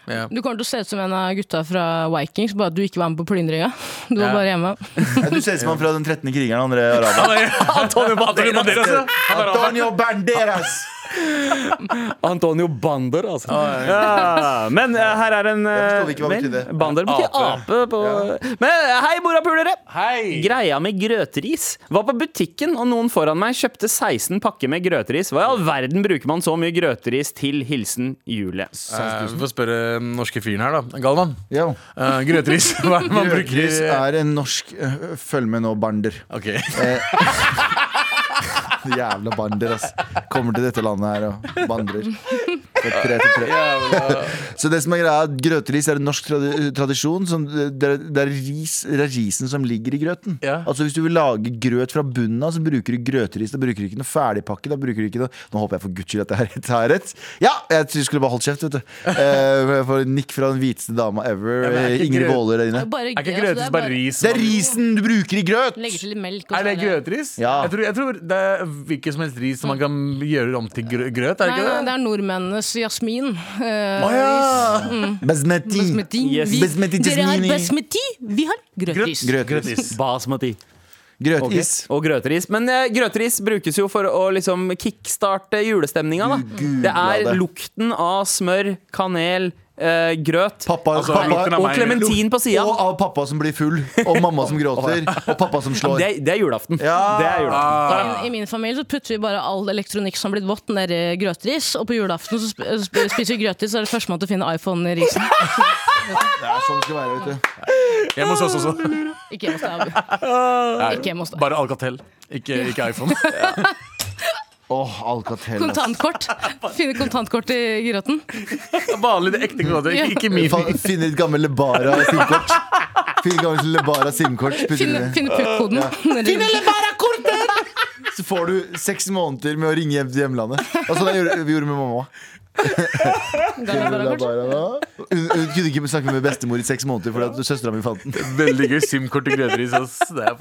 Ja. Du kommer til å se ut som en av gutta fra Vikings, bare at du ikke var med på plyndringa. <laughs> Du var Ja. bare hjemme. Ja, Du ser ut som han fra den 13. krigeren, André Araba. Antonio Banderas. Antonio Banderas! <laughs> Antonio Bander, altså. Ja, men eh, her er en uh. Bander betyr ape. på Men eh, hei, morapulere! Greia med grøteris. Var på butikken, og noen foran meg kjøpte 16 pakker med grøteris. Hva i all verden bruker man så mye grøteris til? Hilsen Julie. Eh, vi får spørre den norske fyren her, da. Galvan. Ja. Uh, grøteris. Hva er det man <laughs> bruker? Grøteris er en norsk Følg med nå, bander. Ok. <laughs> Jævla bander, ass. Kommer til dette landet her og bandrer. Fra tre til tre. <laughs> Så det som er greia er at Grøteris er en norsk tradi tradisjon. Som, det, er, det, er ris, det er risen som ligger i grøten. Ja. Altså Hvis du vil lage grøt fra bunnen av, så bruker du grøteris. Da bruker du ikke noe ferdigpakke. Da bruker du ikke noe Nå håper jeg for guds skyld at det er rett. Rett. Ja! Jeg skulle bare holdt kjeft, vet du. <laughs> Eh, for nikk fra den hviteste dama ever. Ja, Ingrid Waaler der inne. Er ikke altså, grøteris det er bare ris? Det er risen du bruker i grøt! Legger til melk. Er det grøteris? Ja. Jeg, tror, jeg tror det er hvilket som helst ris som man kan gjøre om til grøt. Er det ikke det? nei, det? det er nordmennenes jasmin. Uh, ja! Basmati. Basmati. Yes. Vi, Basmati dere har basmati, vi har grøtris. grøtis. Basmati. Grøtis. Og grøteris. Men eh, grøteris brukes jo for å liksom kickstarte julestemninga. Da. Det er lukten av smør, kanel, eh, grøt Pappa, Altså, pappa lukten av og meg. klementin på sida. Og av pappa som blir full, og mamma som gråter, <laughs> og pappa som slår. Det, det er julaften. Ja. Det er julaften. I, I min familie så putter vi bare all elektronikk som har blitt vått, nedi grøtris. Og på julaften så sp sp spiser vi grøtris, så er det førstemann til å finne iPhone i risen. <laughs> Det er sånn det skal være, vet du. Hjemme hos oss også. Ikke hjemme hos deg, Abu. Ikke hjemme hos deg. Bare Alcatel, ikke, ikke iPhone. <laughs> Åh, Alcatel. Kontantkort. <laughs> Finne kontantkort i gråten Vanlig, det ekte gråter. Ja. ikke min. Finne et gammelt Lebara SIM-kort. Finne et gammelt Lebara SIM-kort. Finne, finne puck-koden. Finne Lebara-kortet! Så får du seks måneder med å ringe hjem til hjemlandet. Og det gjorde, vi gjorde med mamma. <laughs> Hun, kunne ikke snakke med bestemor i seks måneder fordi at søstera mi fant den. <laughs> Veldig gøy SIM-kort til grøteris. er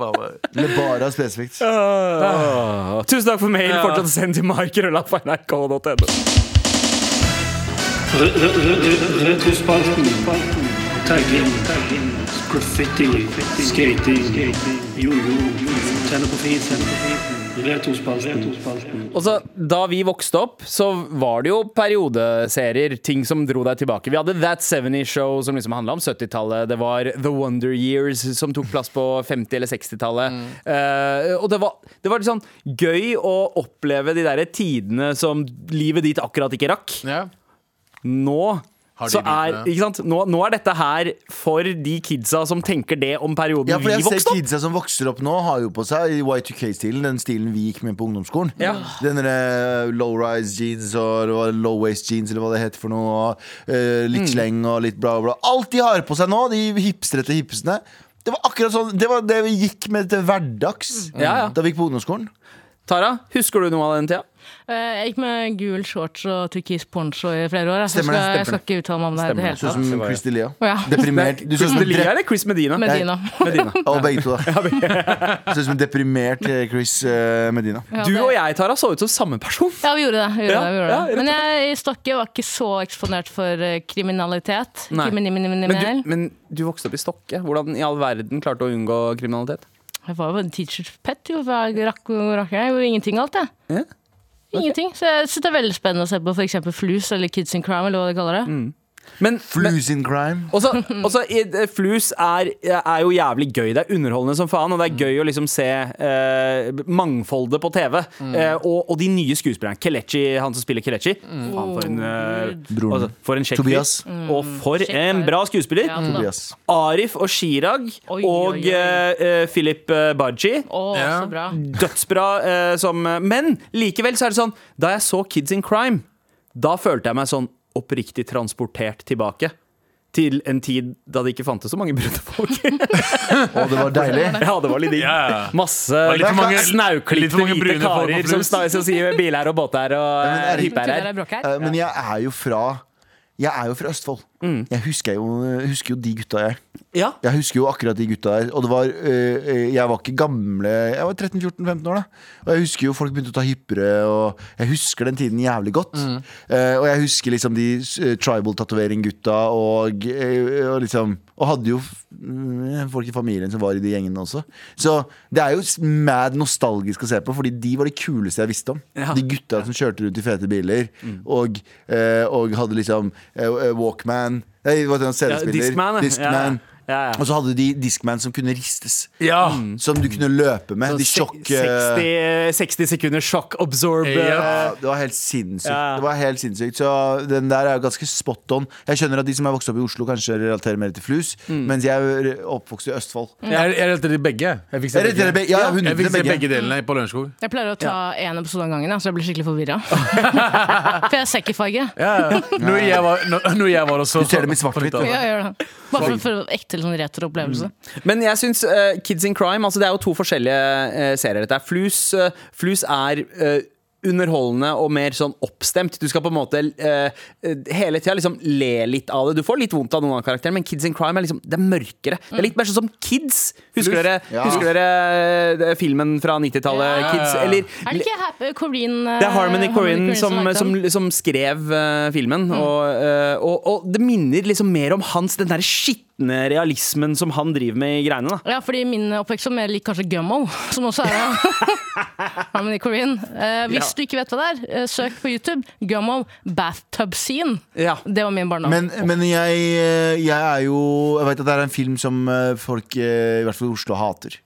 Lebara spesifikt. Ah. Tusen takk for mail. Ja. Fortsatt å sende til marker.nrk.no. Retrospalten. Tagging. Graffiti. Skating. Jojo. Tenne på. Og så, Da vi vokste opp, så var det jo periodeserier. Ting som dro deg tilbake. Vi hadde That 70 Show, som liksom handla om 70-tallet. Det var The Wonder Years, som tok plass på 50- eller 60-tallet. Eh, og det var, det var litt sånn gøy å oppleve de der tidene som livet ditt akkurat ikke rakk. Yeah. Nå så er, ikke sant? Nå, nå er dette her for de kidsa som tenker det om perioden Ja, for vi jeg ser vokste opp. Kidsa som vokser opp nå, har jo på seg Y2K-stilen, den stilen vi gikk med på ungdomsskolen. Ja. Den derre low-rise jeans og low-waist jeans, eller hva det heter for noe. Og, uh, litt sleng og litt bla, bla. Alt de har på seg nå, de hipstrete hipsene. Det var akkurat sånn Det var det vi gikk med til hverdags Ja, ja. da vi gikk på ungdomsskolen. Tara, husker du noe av den tida? Eh, Jeg gikk med gul shorts og turkis poncho i flere år. Så Stemmer skal, det, jeg skal ikke uttale meg om det Stemmer. det hele Sånn som Chris D'Elia. Ja. <laughs> Deprimert. Du så ut som en Delia eller Chris Medina? Medina. Medina. <laughs> Og begge to, da. Ser <laughs> ut som deprimert eh, Chris eh, Medina. Ja, Du og jeg, Tara, så ut som samme person. Ja, vi gjorde det. Vi gjorde Ja, det, vi gjorde det. Men jeg i Stokke var ikke så eksponert for kriminalitet. Men du, men du vokste opp i Stokke. Hvordan i all verden klarte du å unngå kriminalitet? Jeg var jo en teacher's pet, jo. for Jeg rakk rakk- jeg gjorde ingenting alt, jeg. Ja. Ingenting. Så jeg syns det er veldig spennende å se på f.eks. Flus eller Kids in Crime, eller hva de kaller det. Men, men Flus in crime. også, også, eh, Flus er, er jo jævlig gøy. Det er underholdende som faen, og det er gøy å liksom se eh, mangfoldet på TV. Eh, og, og de nye skuespillerne. Kelechi, han som spiller Kelechi. Faen, for en, uh, altså, for en kjekk fyr. Og for en bra skuespiller. Ja, Arif og Chirag Oi, og oi, oi. eh, eh, Philip Baji. Oh, Ja. Dødsbra uh, som Men likevel så er det sånn Da jeg så Kids in Crime, da følte jeg meg sånn oppriktig transportert tilbake. til en tid da det ikke fantes så mange brune folk. <laughs> Og det var deilig. ja, det var litt digg. Masse mange hvite brune karer som, sier bil her og båt her og hyppe her. Er. Eh, Men jeg er jo fra Jeg er jo fra Østfold. Jeg husker jo, husker jo de gutta, jeg. Ja. Jeg husker jo akkurat de gutta der. Og det var øh, Jeg var ikke gamle Jeg var 13-14-15 år, da. Og jeg husker jo folk begynte å ta hyppere, og jeg husker den tiden jævlig godt. Eh, og jeg husker liksom de uh, tribal-tatovering-gutta, og, uh, og liksom Og hadde jo mm, folk i familien som var i de gjengene også. Så det er jo mad nostalgisk å se på, Fordi de var de kuleste jeg visste om. Ja. De gutta som kjørte rundt i fete biler, og, eh, og hadde liksom Walkman Det, CD-spiller. Discman. ja. Discman. Ja, ja. Og så hadde de Discman som kunne ristes. Ja. Som du kunne løpe med. De sjokk... eh, 60, 60 sekunder sjokk absorb. Ja. ja, det var helt sinnssykt. Ja. Det var helt sinnssykt Så den der er ganske spot on. Jeg skjønner at de som er vokst opp i Oslo, kanskje relaterer mer til flus, mens jeg er oppvokst i Østfold. Jeg, jeg relaterer begge. Jeg fikk se begge. Ja, Jeg fikk se begge. begge delene på Lørenskog. Jeg pleier å ta én episode av gangen, så jeg blir skikkelig forvirra. <laughs> For jeg er ikke farge. Ja, ja. Noe jeg var, jeg var også Du ser dem i svart-hvitt. Ja, gjør det. Bare for, for ekte sånn retro-opplevelse. Men jeg syns uh, Kids in Crime altså Det er jo to forskjellige uh, serier. Dette er Flus, Uh, Flus er underholdende og mer sånn oppstemt. Du skal på en måte eh, eh, hele tida liksom le litt av det. Du får litt vondt av noen av karakterene, men Kids in Crime er liksom Det er mørkere. Det er litt mer sånn som Kids. Husker dere, Ja. husker dere eh, filmen fra 90-tallet? Ja. Kids? Eller Er det ikke Happy Corinne det er Harmony Corinne som, som, som skrev uh, filmen. Og, eh, og, og det minner liksom mer om hans den der skitne realismen som han driver med i greiene. da Ja, fordi min oppvekst var mer lik kanskje Gummo, <laughs> som også er <laughs> Harmony Corinne. Eh, hvis Ja. Du ikke vet hva det er, eh, søk på YouTube. Gummo bathtub scene. Ja. Det var min barndom. Men, men jeg, eh, jeg er jo Jeg vet at det er en film som eh, folk, i hvert fall i Oslo, hater.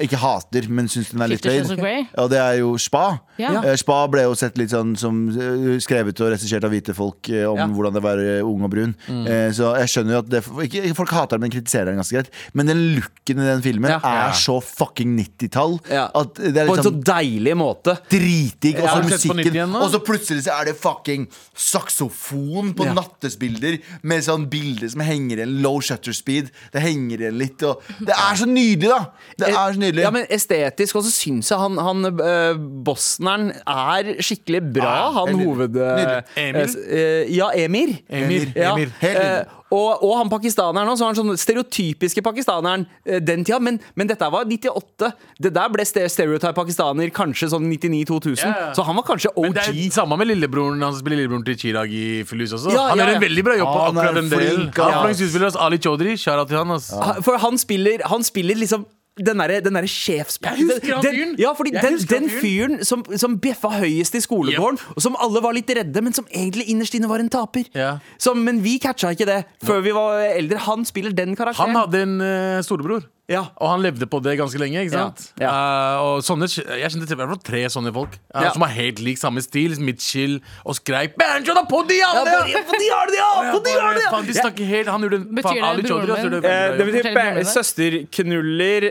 Ikke hater, men syns den er litt. Grey. Og det er jo Spa. Ja. Eh, Spa ble jo sett litt sånn som eh, skrevet og regissert av hvite folk eh, om Ja. hvordan det var ung og brun. Eh, Så jeg skjønner jo at det, ikke, ikke Folk hater den, men kritiserer den ganske greit. Men den looken i den filmen Ja. er så fucking 90-tall Ja. at det er På en så liksom deilig måte. dritdigg. Og så har du sett på nytt musikken. nå? Og så plutselig så er det fucking saksofon på Ja. nattesbilder med sånn bilde som henger igjen. Low shutter speed. Det henger igjen litt. Og det er så nydelig, da! Det er så nydelig. Ja, men Estetisk, og så syns jeg han, han uh, bosneren er skikkelig bra, ah, han hoved... Uh, Emir? eh, ja, Emir. Emir. Ja, Emir. Helt eh, og, og han pakistaneren også, så han sånn stereotypiske pakistaneren eh, den tida. Men, men dette var 98. Det der ble stereotype pakistaner kanskje sånn 99-2000. Ja, ja. Så han var kanskje OG. Men det er samme med lillebroren Han spiller lillebroren til Chirag i Flus også. Ja, han ja, gjør ja. en veldig bra jobb på akkurat den delen. Ja. Ali Chaudhry, kjære til han. ass. For han spiller, han spiller liksom den derre der sjefs... Jeg husker han den, fyren. Ja, fordi Jeg den, husker han den fyren som, som bjeffa høyest i skolegården, og som alle var litt redde, men som egentlig innerst inne var en taper. Ja. Som, men vi catcha ikke det før vi var eldre. Han spiller den karakteren. Han hadde en eh, storebror. Ja. Og han levde på det ganske lenge. ikke sant? Ja, Eh, og sånne, Jeg kjente til hvert fall tre sånne folk uh, Ja. som har helt lik samme stil. Mitchell og skreik 'Banjo da på de Ja, alle!' på- på de har det, ja! På de har det, ja! faen, de snakker helt Han gjorde Betyr faen, det Ali broren min? det Eh, det betyr søsterknuller,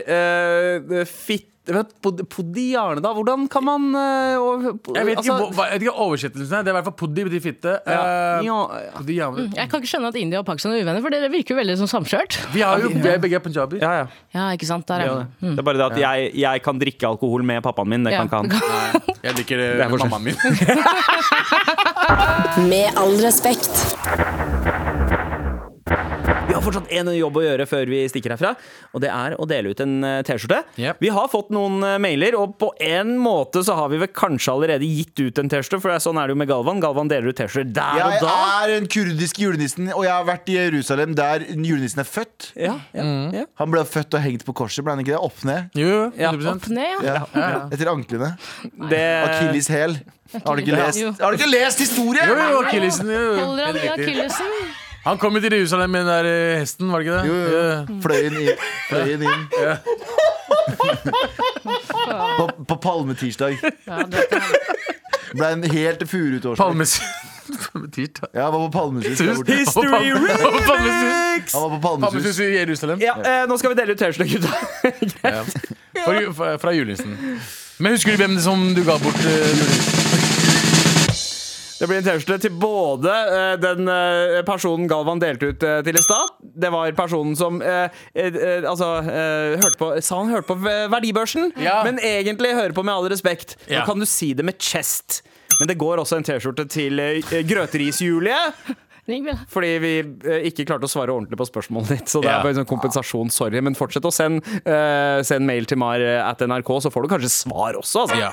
uh, fitt vet, pod- Podiarne, da? Hvordan kan man uh, Jeg vet ikke, altså- hva- jeg vet ikke oversettelsen er. Det er i hvert fall poddi betyr fitte. Ja. Uh, Ja, ja. Jeg kan ikke skjønne at India og Pakistan er uvenner, for dere virker jo veldig som samkjørt. Vi har jo vi er begge punjabi. ja, ja. Ja, ikke sant? Der, Det, ja. er det. det er bare det at jeg, jeg kan drikke alkohol med pappaen min. Det Ja. kan ikke han. <laughs> Jeg liker det, Det med mammaen min. <laughs> Med all respekt. Fortsatt en jobb å gjøre før vi stikker herfra, og det er å dele ut en eh, T-skjorte. Yep. Vi har fått noen eh, mailer, og på en måte så har vi vel kanskje allerede gitt ut en T-skjorte, for sånn er det jo med Galvan. Galvan deler ut T-skjorter der Jeg og da. Jeg er en kurdisk julenissen, og jeg har vært i Jerusalem der julenissen er født. Ja, ja, ja. Han ble født og hengt på korset, ble han ikke det? Opp ned. Jo, jo, Ja, Opp ned, ja. Ja. Etter anklene. Det, Akilles hæl. Har du ikke lest, har du ikke lest historie? Jo, jo, Akillesen. Holder han i akillesen? Han kom jo til Jerusalem med den der eh, hesten, var det ikke det? Jo, jo. Ja. Fløy inn. Fløy inn, inn. på, på palmetirsdag. Ja, det, Ble en helt furutårsdag. Palmes... <laughs> Palmetirsdag. Ja, han var på palmesus der borte. History Remix! Han var på Palmesus palmesus. i Jerusalem. Ja, eh, nå skal vi dele ut T-skjorte, gutta. Ja. Fra julenissen. Men husker du hvem som du ga bort? eh, julenissen? Det blir en T-skjorte til både eh, den eh, personen Galvan delte ut eh, til i stad. Det var personen som eh, eh, altså, eh, hørte på Sa han hørte på verdibørsen, Ja. men egentlig hører på med all respekt. Ja. Nå kan du si det med chest. Men det går også en T-skjorte til Grøteris-Julie. <laughs> Fordi vi eh, ikke klarte å svare ordentlig på spørsmålet ditt. Så det er bare en sånn kompensasjon. Sorry. Men fortsett å sende eh, send mail til mar at nrk, så får du kanskje svar også. Altså. Ja.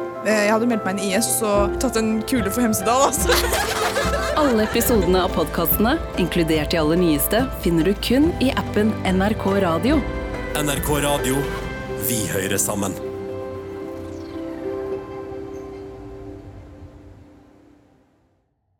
Eh, Jeg hadde meldt meg inn i IS og tatt en kule for Hemsedal, altså. <laughs> Alle episodene av podkastene, inkludert de aller nyeste, finner du kun i appen NRK Radio. NRK Radio. Vi hører sammen.